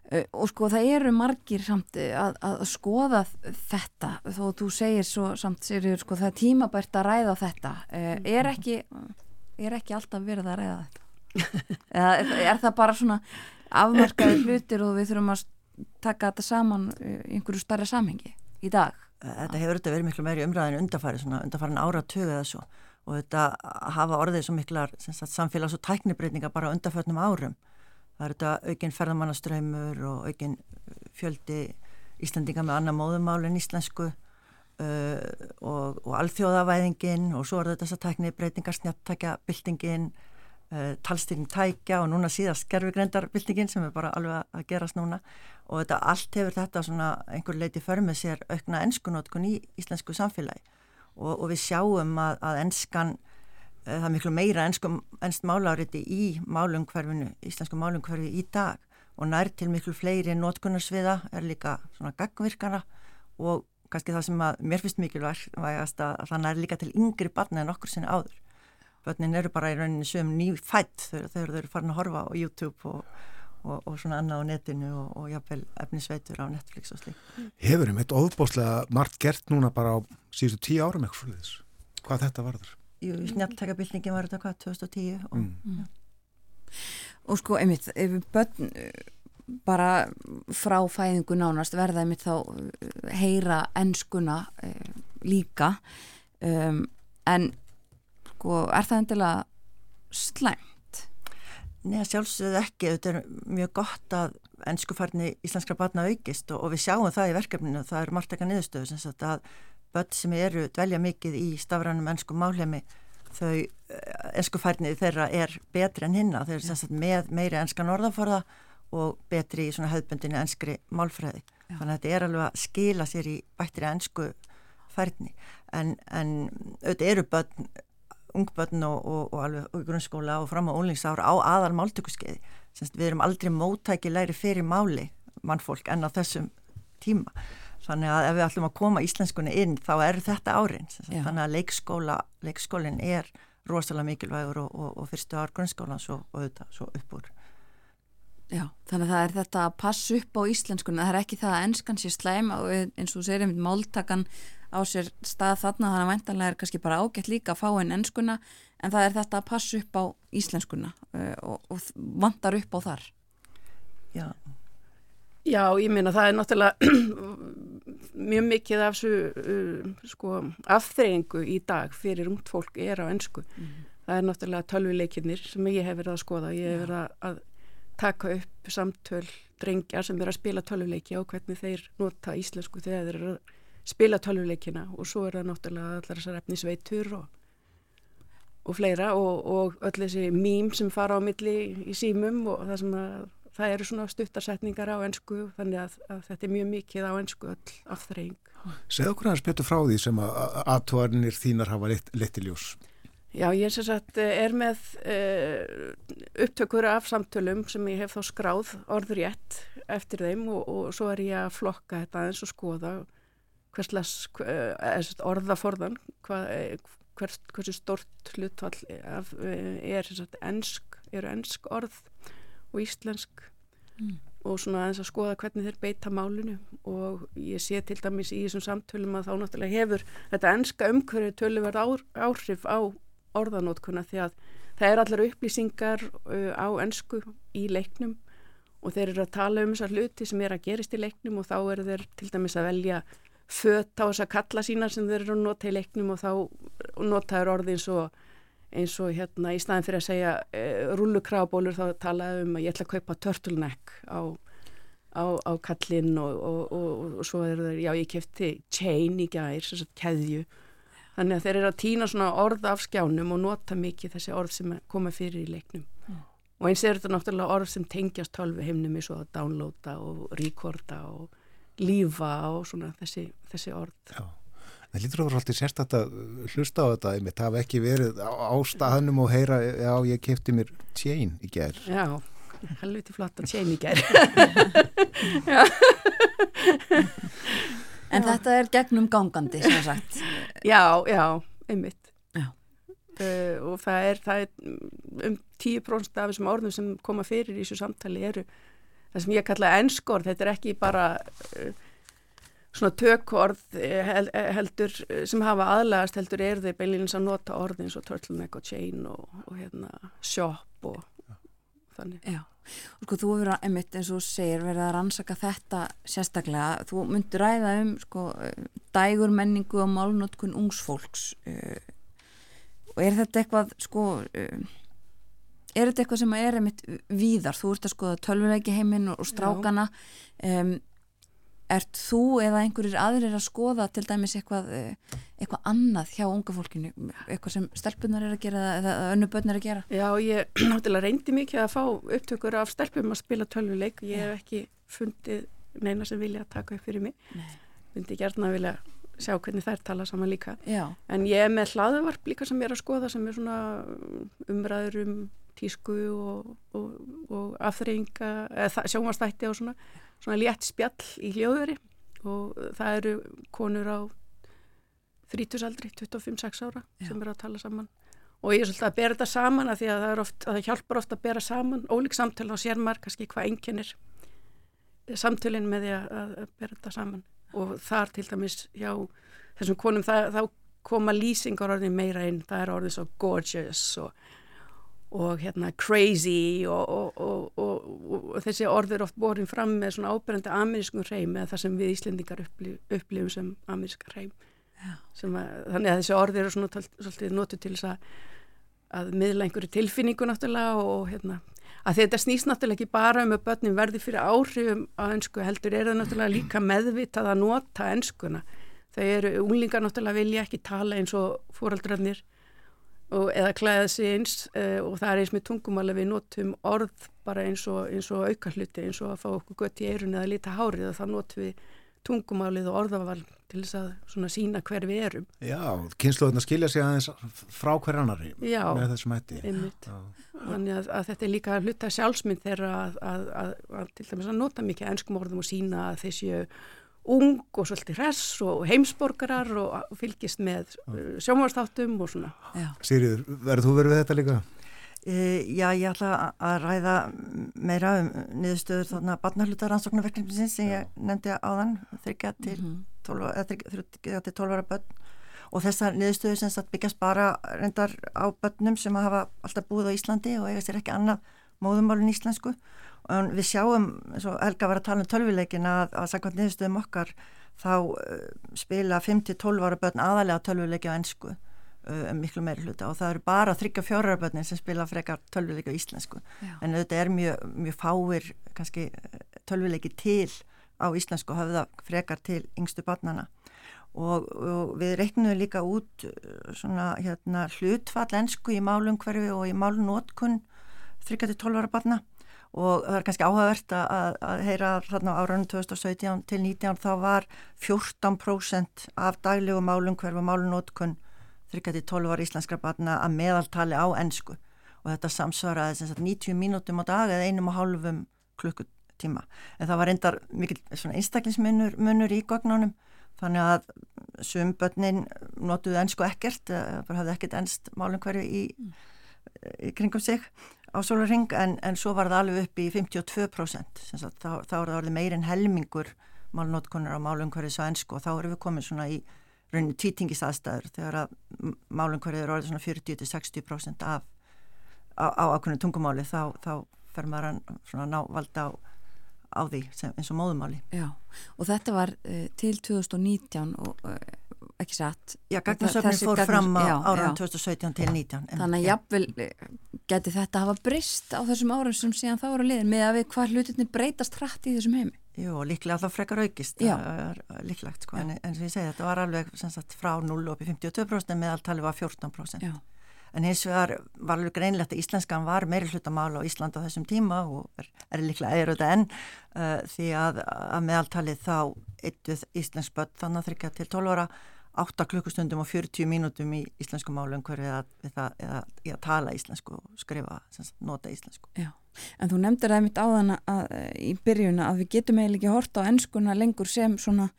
[SPEAKER 2] Uh, og sko það eru margir samt að, að skoða þetta þó þú segir svo samt Sigriður sko það er tímabært að ræða þetta. Uh, er ekki er ekki alltaf verið að ræða þetta? Eða er það bara svona afmarkaði hlutir og við þurfum að taka þetta saman í einhverju starra samhengi í dag?
[SPEAKER 7] Þetta hefur auðvitað verið miklu meiri umræðinu undarfæri, svona undarfærin áratögu eða svo og þetta hafa orðið svo miklar sagt, samfélags- og tæknibreitninga bara undarförnum árum. Það er þetta aukinn ferðamannaströymur og aukinn fjöldi Íslandinga með annar móðumál en íslensku uh, og, og alþjóðavæðingin og svo er þetta þess að tæknibreitningar snjáttakja byltingin uh, talstýring tækja og núna síðast gerfugrendarbyltingin sem er bara alveg að gerast núna. Og þetta allt hefur þetta svona einhver leiti för með sér aukna ennskunótkun í íslensku samfélagi. Og, og við sjáum að, að ennskan uh, það er miklu meira ennskum, ennst máláriti í málungverfinu, íslensku málungverfi í dag. Og nær til miklu fleiri nótkunnarsviða er líka svona gagvirkara og kannski það sem að mér finnst mikilvægt að það nær líka til yngri barna en okkur sinni áður börnin eru bara í rauninni sem nýfætt þegar þau eru farin að horfa á YouTube og, og, og svona annað á netinu og, og jáfnveil efnisveitur á Netflix og slík.
[SPEAKER 1] Hefur um eitt óbáslega margt gert núna bara á síðustu tíu árum eitthvað fyrir þess? Hvað þetta varður?
[SPEAKER 7] Jú, snjáltækabildingin var þetta hvað, 2010 og mm.
[SPEAKER 2] Mm. Og sko, einmitt, ef börn bara frá fæðingu nánast verða einmitt þá eh, heyra ennskuna eh, líka um, en sko, er það endilega slæmt?
[SPEAKER 7] Nei, sjálfsögðu ekki, þetta er mjög gott að ennskufarni íslenskra batna aukist og, og við sjáum það í verkefninu, það er margt eitthvað niðurstöðu sem sagt að börn sem eru dvelja mikið í stafrænum ennsku málhemi þau ennskufarnið þeirra er betri en hinna, þau eru sagt með meiri ennskan orðaforða og betri í svona höfbundinu ennskri málfræði. Já. þannig að þetta er alveg að skila sér í bættri ennsku færni en, en auðvitað eru börn ungbötn og, og, og alveg og grunnskóla og fram á ólingsára á aðal máltökuskeiði. Við erum aldrei móttækilegri fyrir máli mannfólk en á þessum tíma. Þannig að ef við ætlum að koma íslenskunni inn þá er þetta árin. Þannig að leikskóla, leikskólinn er rosalega mikilvægur og, og, og fyrstu ár grunnskólan svo, og svo uppúr.
[SPEAKER 2] Já, þannig að það er þetta að passa upp á íslenskunni. Það er ekki það að ennskan sé slæm eins og sér einmitt máltakan á sér stað þarna þannig að væntanlega er kannski bara ágætt líka að fá einn ennskuna en það er þetta að passa upp á íslenskuna uh, og, og vantar upp á þar.
[SPEAKER 7] Já.
[SPEAKER 8] Já, ég meina það er náttúrulega mjög mikið af svo, uh, sko, afþreyingu í dag fyrir ungt fólk er á ennsku mm. það er náttúrulega tölvuleikinnir sem ég hef verið að skoða. Ég hef verið að taka upp samtöl drengjar sem er að spila tölvuleiki á hvernig þeir nota íslensku þegar þeir eru að spila tölvuleikina og svo er það náttúrulega allar þessar efnisveitur og, og fleira og, og öll þessi mým sem fara á milli í símum og það sem að það eru svona stuttarsetningar á ennsku þannig að, að þetta er mjög mikið á ennsku öll afþreying.
[SPEAKER 1] Segð okkur aðeins betur frá því sem að aðtvarnir þínar hafa letiljós.
[SPEAKER 8] Já, ég sagt er með uh, upptökur af samtölum sem ég hef þá skráð orðrétt eftir þeim og, og svo er ég að flokka þetta eins og skoða hverslas eh, orðaforðan hvað, eh, hvers, hversu stort hlutfall af, eh, er ensk, eru ensk orð og íslensk. Mm. og svona aðeins að skoða hvernig þeir beita málinu. Og ég sé til dæmis í þessum samtölum að þá náttúrulega hefur þetta enska umhverju töluverð áhrif á orðanótkuna því að það er allar upplýsingar á ensku í leiknum. Og þeir eru að tala um þessar hluti sem er að gerist í leiknum og þá eru þeir til dæmis að velja fött á þess að kalla sína sem þeir eru að nota í leiknum og þá notaður orði eins og eins og hérna í staðin fyrir að segja e, rullukrabólur þá talaðu um að ég ætla að kaupa turtleneck á, á, á kallinn og, og, og, og svo er það, já ég kefti chain í gær, þess að keðju þannig að þeir eru að týna svona orð af skjánum og nota mikið þessi orð sem koma fyrir í leiknum mm. og eins er þetta náttúrulega orð sem tengjast tölvi heimnum eins og að downloada og recorda og lífa og svona þessi, þessi orð.
[SPEAKER 1] Já, það lítur að vera alltaf sérstaklega að hlusta á þetta einmitt, hafa ekki verið á, á staðnum og heyra, já ég kefti mér tjén í gerð.
[SPEAKER 8] Já, helviti flott að tjén í gerð.
[SPEAKER 2] en já. þetta er gegnum gangandi, sem sagt.
[SPEAKER 8] Já, já, einmitt. Uh, og það er, það er um 10% af þessum orðum sem koma fyrir í þessu samtali eru það sem ég kalla ennskord, þetta er ekki bara uh, svona tökord eh, eh, heldur sem hafa aðlagast heldur er þeir beinleginns að nota orðin eins og turtleneck og chain og, og hérna shop og þannig.
[SPEAKER 2] Já, sko þú hefur einmitt eins og segir verið að rannsaka þetta sérstaklega, þú myndir ræða um sko dægur menningu og málnótkun ungsfólks uh, og er þetta eitthvað sko uh, er þetta eitthvað sem er einmitt víðar, þú ert að skoða tölvuleiki heiminn og strákana. Um, ert þú eða einhverjir aðrir að skoða til dæmis eitthvað, eh, eitthvað annað hjá unga fólkinu, eitthvað sem stelpunar er að gera eða önnubötnar er að gera?
[SPEAKER 8] Já, ég náttúrulega reyndi mikið að fá upptökur af stelpum að spila tölvuleik. Ég hef ekki fundið neina sem vilja að taka upp fyrir mig. Myndi gerna að vilja sjá hvernig þær tala saman líka.
[SPEAKER 2] Já.
[SPEAKER 8] en ég er með hlaðuvarp líka sem ég er að skoða sem er svona umræður um tísku og, og, og afþreyinga, eða sjónvastætti og svona, svona létt spjall í hljóðveri. Og það eru konur á þrítusaldri, 25-6 ára Já. sem eru að tala saman. Og ég er svolítið að bera þetta saman að því að það, oft, að það hjálpar ofta að bera saman ólík samtölu og sér maður kannski hvað enginnir samtölinn með því að, að bera þetta saman. Og þar til dæmis hjá þessum konum það, þá koma lýsingar orðin meira inn, það er orðin svo gorgeous og og hérna crazy og, og, og, og þessi orður oft borin fram með svona ábyrjandi amerískum hreim eða það sem við Íslendingar upplifum sem ameríska hreim. Þannig að þessi orður eru svona svolítið notu til þess að að miðla einhverju tilfinningu náttúrulega og hérna að þetta snýst náttúrulega ekki bara um að börnum verði fyrir áhrifum á önsku heldur er það náttúrulega líka meðvitað að nota önskuna þau eru, unglingar náttúrulega vilja ekki tala eins og fóraldrarnir og, eða klæða sig eins uh, og það er eins með tungumál að við notum orð bara eins og, eins og auka hluti eins og að fá okkur gött í eirun eða lita hárið og þá notum við tungumálið og orðaval til þess að svona sína hver við erum.
[SPEAKER 1] Já, kynsluðurna skilja sig aðeins frá hver annari
[SPEAKER 8] Já,
[SPEAKER 1] með þessum hætti. Já.
[SPEAKER 8] Þannig að, að þetta er líka að hluta sjálfsmynd þeirra að, að, að, að til dæmis að nota mikið ennskum orðum og sína að þeir séu ung og svolítið hress og heimsborgarar og, fylgist með uh, sjónvarstáttum og svona.
[SPEAKER 2] Já.
[SPEAKER 1] Sigriður, verður þú verið við þetta líka?
[SPEAKER 7] E, já, ég ætla að ræða meira um niðurstöður þarna barnahluta rannsóknarverkefnisins sem ég nefndi áðan, þryggja til
[SPEAKER 2] Mhm.
[SPEAKER 7] 12 eða þryggja til 12 ára börn og þessar niðurstöður sem sagt byggjast bara reyndar á börnum sem hafa alltaf búið á Íslandi og eiga sér ekki annað móðumálun íslensku og við sjáum, eins og Helga var að tala um tölvuleikin að, að sagkvæmt niðurstöðum okkar þá uh, spila 5-12 ára börn aðalega tölvuleiki á ennsku uh, miklu meiri hluta. Og það eru bara 34 ára börnin sem spila frekar tölvuleiki á íslensku.
[SPEAKER 2] Já.
[SPEAKER 7] en þetta er mjög, mjög fáir kannski tölvuleiki til á íslensku og höfða frekar til yngstu barnana og, og við reiknum líka út svona hérna hlutfall ensku í málumhverfi og í málunótkun 3-12 ára barna og það er kannski áhugavert að, að, heyra þarna á árunum 2017 til 19 þá var 14% af daglegu málumhverfi og málunótkun 3-12 ára íslenskra barna að meðaltali á ensku. Og þetta samsvaraði sem sagt 90 mínútum á dag eða einum og hálfum klukkutíma. En það var reyndar mikil einstaklingsmunur munur í gognunum þannig að sum börnin notuðu ennsku ekkert bara hafði ekkert ennst málumhverfi í, í kringum sig á sólarring en, en svo var það alveg upp í 52% sem sagt, þá, þá er það orðið meirinn helmingur málnótkunar á málumhverfis á ennsku og þá erum við komið svona í rauninni tvítingisaðstæður þegar að málumhverfið er orðið svona 40-60% af á, ákveðinu tungumáli þá, þá fer maður að svona ná valda á, á því sem, eins og móðumáli
[SPEAKER 2] Já, og þetta var uh, til 2019 og uh, ekki satt.
[SPEAKER 7] Já, gagnasöfnir fór
[SPEAKER 2] gagnas-
[SPEAKER 7] fram á áraðan
[SPEAKER 2] já.
[SPEAKER 7] 2017 til 19 en-
[SPEAKER 2] Þannig að jafnvel eh, geti þetta hafa breyst á þessum árum sem síðan þá eru liðin með að við hvað hlutinni breytast hrætt í þessum heimi.
[SPEAKER 7] Jú, líklega þá frekar aukist. Er líklegt, sko, en, en sem ég segi þetta var alveg sagt, frá 0 upp í 52% en meðaltali var 14%
[SPEAKER 2] Já.
[SPEAKER 7] en hins vegar var alveg greinlegt að íslenskan var meiri hlutamála á Ísland á þessum tíma og er, er líklega eður þetta enn uh, því að, að meðaltali þá eittuð íslensk börn þannig að þryggja til 12 ára 8 klukkustundum og 40 mínútum í íslensku málum hverju eða, eða, eða, eða tala íslensku og skrifa, nota íslensku.
[SPEAKER 2] Já, en þú nefndir það mitt áðan í byrjuna að við getum eiginlega ekki horta á ennskuna lengur sem svona,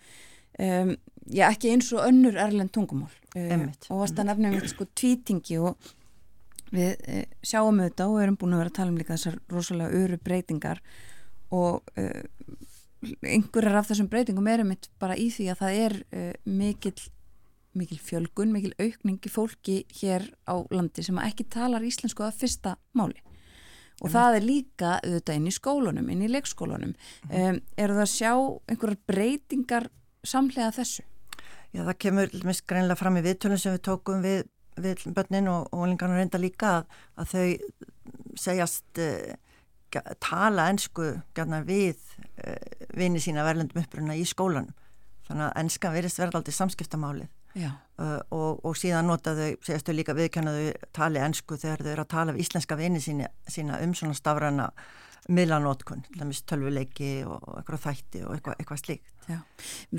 [SPEAKER 2] um, já ekki eins og önnur erlend tungumál. Uh,
[SPEAKER 7] Einmitt,
[SPEAKER 2] og varst að nefna mitt sko tvítingi og við uh, sjáum þetta og erum búin að vera að tala um líka þessar rosalega öru breytingar og uh, einhverjar af þessum breytingum erum mitt bara í því að það er uh, mikil mikil fjölgun, mikil aukning í fólki hér á landi sem ekki talar íslensku að fyrsta máli og það er líka auðvitað inn í skólunum, inn í leikskólunum um, eru það að sjá einhverjar breytingar samlega þessu?
[SPEAKER 7] Já, það kemur mist greinlega fram í viðtölum sem við tókum við, við börnin og, og lingarnar reynda líka að, að þau segjast uh, tala ennsku gætna við uh, vini sína verðlendum uppruna í skólanum. Þannig að ennskan verist verða aldrei samskiptamálið. Uh, og, og síðan nota þau, segjast þau líka viðkjannaðu tali ennsku þegar þau eru að tala við íslenska vini sína, sína um svona stafræna miðlanótkun, tölvuleiki og, eitthvað þætti og eitthvað, eitthvað slíkt.
[SPEAKER 2] Já.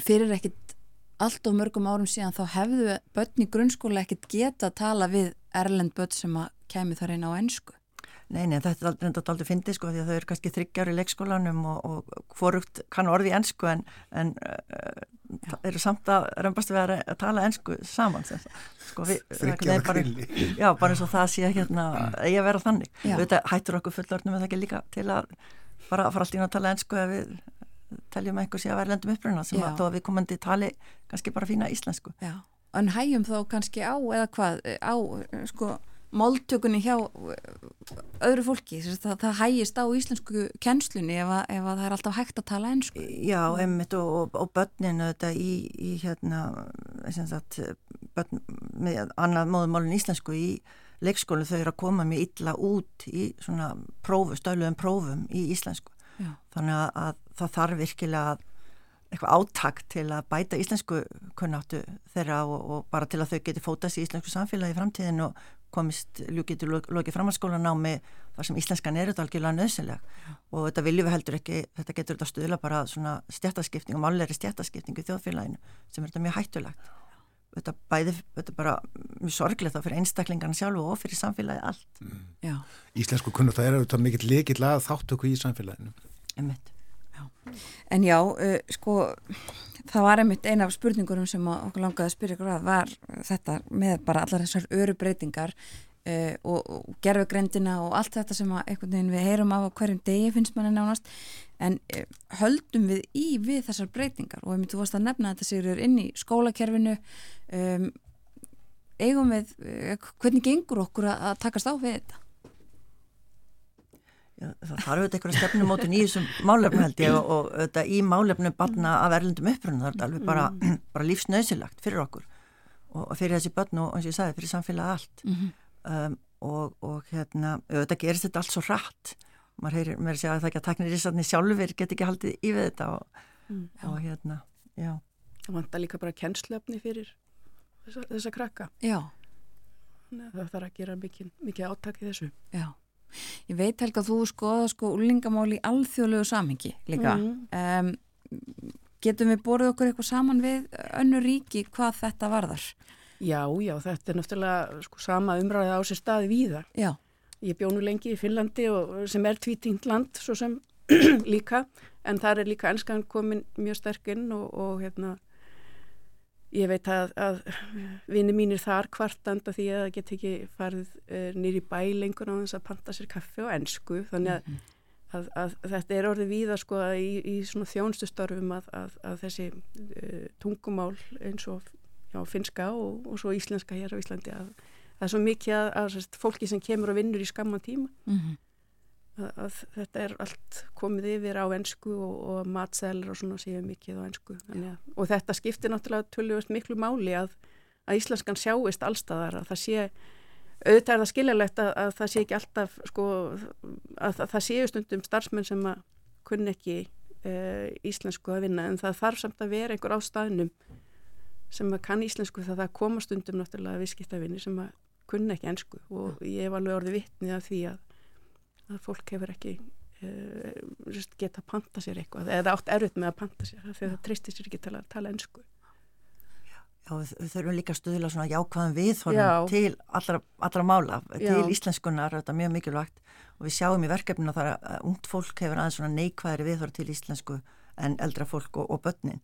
[SPEAKER 2] Fyrir ekkit allt of mörgum árum síðan þá hefðu börn í grunnskóla ekkit geta að tala við erlend börn sem að kemi þar inn á ennsku.
[SPEAKER 7] Nei, nei, þetta er aldrei, aldrei fyndið sko því að þau eru kannski þryggjar í leikskólanum og, og hvorugt kann orði ennsku en, en uh, eru samt að reymbast við að, að tala ennsku saman sko, við,
[SPEAKER 1] Þryggjar
[SPEAKER 7] bara,
[SPEAKER 1] grilli.
[SPEAKER 7] Já, bara eins og það sé hérna eigi að vera þannig.
[SPEAKER 2] Já.
[SPEAKER 7] Þetta hættur okkur fullorðnum en það ekki líka til að bara að fara alltaf inn að tala ennsku ef við teljum að einhver sé að vera lendum uppruna sem
[SPEAKER 2] Já.
[SPEAKER 7] að þó að við komandi tali kannski bara fína íslensku.
[SPEAKER 2] Já. En hægjum þá kannski á eða hvað, á sko máltökunni hjá öðru fólki, að það, það hægist á íslensku kennslunni ef, að, ef að það er alltaf hægt að tala ennsku.
[SPEAKER 7] Já, einmitt og, og, og börninu þetta í, í hérna sem sagt, börn með annað móðumálun íslensku í leikskólu þau eru að koma mjög illa út í svona prófu, stöluðum prófum í íslensku.
[SPEAKER 2] Já.
[SPEAKER 7] Þannig að, að það þarf virkilega eitthvað áttak til að bæta íslensku kunnáttu þeirra og, og bara til að þau geti fótast í íslensku samfélagi í framtíðin og, komist ljúkitur lokið framhalskólanámi þar sem íslenskan er þetta algjörlega nöðsynleg og þetta viljum við heldur ekki, þetta getur þetta stuðla bara svona stjættaskipting og málega stjættaskipting í þjóðfélaginu sem er þetta mjög hættulegt þetta bæði, þetta er bara mjög sorglegt þá fyrir einstaklingarna sjálfu og fyrir samfélagi allt
[SPEAKER 1] mm. Íslensku kunnur það er auðvitað mikill lekill að þáttöku í samfélaginu.
[SPEAKER 2] Já. En já, uh, sko það var einmitt eina af spurningurum sem okkur langaði að spyrja ykkur að var þetta með bara allar þessar öru breytingar uh, og, og gerfugrendina og allt þetta sem við heyrum af hverjum degi finnst manni nánast en uh, höldum við í við þessar breytingar og þú varst að nefna þetta sér inn í skólakerfinu um, eigum við, uh, hvernig gengur okkur að, að takast á við þetta?
[SPEAKER 7] Það þarf auðvitað einhverja stefnumótin í þessum málefnu held ég og, auðvitað í málefnu barna af erlendum upprunum það er alveg bara, mm. bara lífsnausilagt fyrir okkur og, fyrir þessi barn og eins og ég sagði fyrir samfélagi allt. Mm -hmm. um, og, og hérna auðvitað gerist þetta allt svo rætt maður heyrir mér að segja að það ekki að takna risatni sjálfur get ekki haldið í við þetta og, mm, og hérna, já.
[SPEAKER 8] Það vantar líka bara kennslefni fyrir þessa, þessa krakka.
[SPEAKER 2] Já.
[SPEAKER 8] Það þarf að gera mikið, mikið áttak í þessu.
[SPEAKER 2] Já Ég veit Helga að þú skoða sko úlingamál í alþjóðlegu samhengi líka. Mm. Um, getum við borðið okkur eitthvað saman við önnu ríki hvað þetta varðar?
[SPEAKER 8] Já, já, þetta er náttúrulega sko, sama umræði á sér staði víða.
[SPEAKER 2] Já.
[SPEAKER 8] Ég bjónu lengi í Finnlandi og, sem er tvítingt land svo sem líka en þar er líka ennskan komin mjög sterkinn og, og hérna Ég veit að, að vinni mínir þar kvartanda því að það get ekki farið eh, nýri bæ lengur á þess að panta sér kaffi og ennsku þannig að, -hmm. að, að þetta er orðið víða sko í, í svona þjónstustörfum að þessi uh, tungumál eins og já, finska og, og svo íslenska hér á Íslandi að það er svo mikið að fólki sem kemur og vinnur í skamma tíma. Mm -hmm að, að þetta er allt komið yfir á ennsku og, og matselur og svona séu mikið á ennsku og þetta skiptir náttúrulega tölvist miklu máli að, að íslenskan sjáist allstaðar að það sé auðvitað er það skiljalegt að, að það sé ekki alltaf sko, að það séu stundum starfsmenn sem að kunni ekki e, íslensku að vinna en það þarf samt að vera einhver á staðnum sem að kann íslensku það það koma stundum náttúrulega viðskiptavinni sem að kunni ekki ennsku og ég hef alveg orðið vittnið af því að að fólk hefur ekki uh, geta að panta sér eitthvað eða átt erfitt með að panta sér þegar það tristir sér ekki til að tala ennsku
[SPEAKER 7] Já, við þurfum líka að stuðla svona jákvæðan viðhorfum til allra, allra mála, til Já. íslenskunar þetta er mjög mikilvægt. Og við sjáum í verkefninu að, að ungt fólk hefur aðeins svona neikvæðri viðhorf til íslensku en eldra fólk og, og börnin.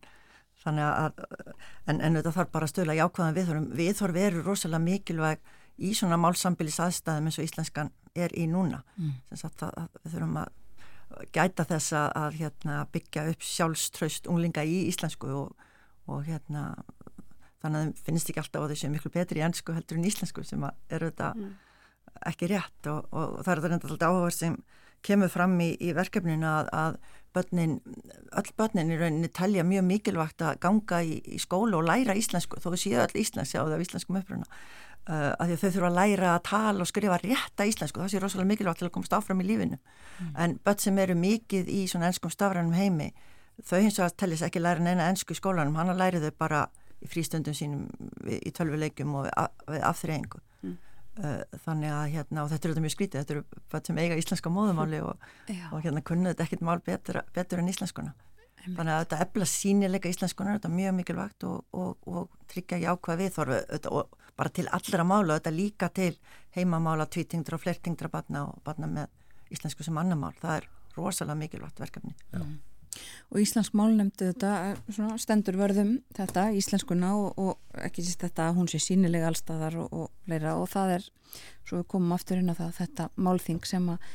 [SPEAKER 7] Þannig að, en, en þetta þarf bara að stuðla jákvæðan viðhorfum. Viðhorf eru rosalega mikilvæg í svona málsambilis aðstæðum eins og íslenskan er í núna mm. að, að við þurfum að gæta þess að hérna, byggja upp sjálfströst unglinga í íslensku og, og hérna þannig að það finnst ekki alltaf að þau séu miklu betri í ennsku heldur en íslensku sem eru þetta mm. ekki rétt og, og, og það er þetta reynda alltaf áhuga sem kemur fram í, í verkefninu að, að börnin, öll börnin í rauninni telja mjög mikilvægt að ganga í, í skóla og læra íslensku þó séu öll íslensk sjáðu af íslenskum uppruna uh, að þau þurfa að læra að tala og skrifa rétta íslensku, það sé rosalega mikilvægt til að komast áfram í lífinu. Mm. en börn sem eru mikið í svona ennskum stafrænum heimi þau hins vegar tellis ekki læra neina ennsku í skólanum, hann að læri þau bara í frístundum sínum í tölvuleikum og við afþreyingu. Mm. uh, þannig að hérna og þetta eru mjög skrítið, þetta eru börn sem eiga íslenska móðumáli og, og hérna kunnuðu þetta ekkit mál betur, betur en íslenskuna. Þannig að þetta efla sínilega íslenskunar, þetta er mjög mikilvægt og, og, og tryggja jákvæð viðþorfu og bara til allra mála, þetta líka til heimamála, tvítingdra og flertingdra barna og barna með íslensku sem annar mál. Það er rosalega mikilvægt verkefni. Já.
[SPEAKER 2] Og Íslensk málnefndi þetta svona, stendur verðum þetta, íslenskuna og, og ekki sýst þetta að hún sé sínilega allstaðar og leira og það er, svo við komum aftur inn á það, þetta málþing sem að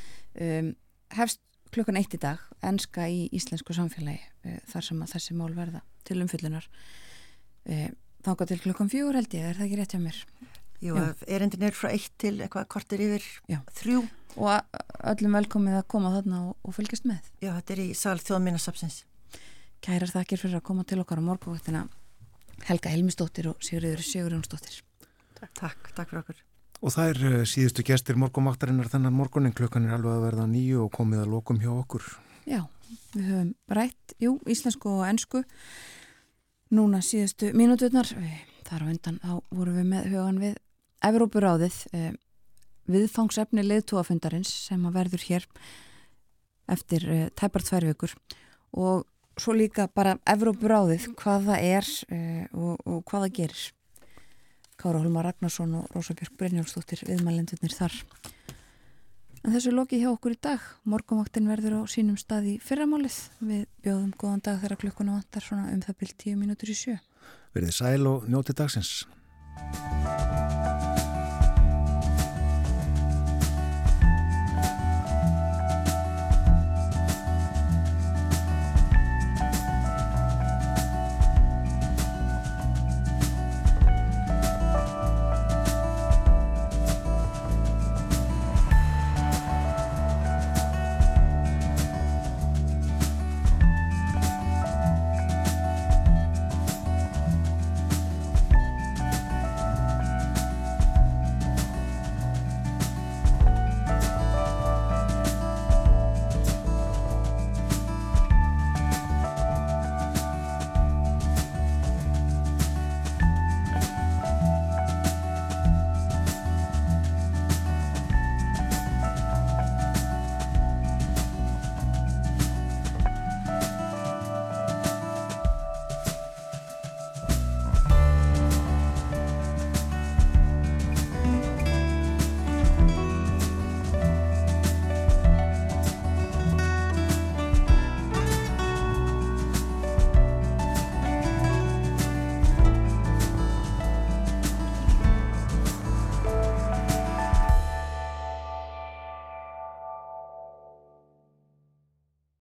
[SPEAKER 2] um, hefst klukkan eitt í dag enska í íslensku samfélagi e, þar sem að þessi mál verða til umfyllunar e, eh, þáka til klukkan fjögur held ég, er það ekki rétt hjá mér?
[SPEAKER 7] Jú, erindin er frá eitt til eitthvað kortir yfir Já. þrjú.
[SPEAKER 2] Og öllum velkomið að koma þarna og, og fylgjast með.
[SPEAKER 7] Já, þetta er í sal þjóðminnarsapsins
[SPEAKER 2] Kærar þakkir fyrir að koma til okkar á morgunvaktina Helga Helmistóttir og Sigurður Sigurjónsdóttir.
[SPEAKER 7] Takk, takk fyrir okkur.
[SPEAKER 1] Og það er eh, síðustu gestir morgumaktarinnar þennan morgunin, klukkan er alveg að verða nýju og komið að lokum hjá okkur.
[SPEAKER 2] Já, við höfum rætt, jú, íslensku og ennsku, núna síðustu mínúturnar, þar á undan þá vorum við með hugan við Evrópuráðið, eh, viðfangsefni leðtúafundarins sem að verður hér eftir uh, tæpar tvær vikur og svo líka bara Evrópuráðið, hvað það er uh, og, og hvað það gerir. Kára Holmar Ragnarsson og Rósa Björk Brynjálfsdóttir viðmælendunir þar. En þessu loki hjá okkur í dag. Morgumvaktin verður á sínum stað í fyrramálið. Við bjóðum góðan dag þegar klukkuna vantar svona um það byrjt tíu mínútur í sjö.
[SPEAKER 1] Verðið sæl og njótið dagsins.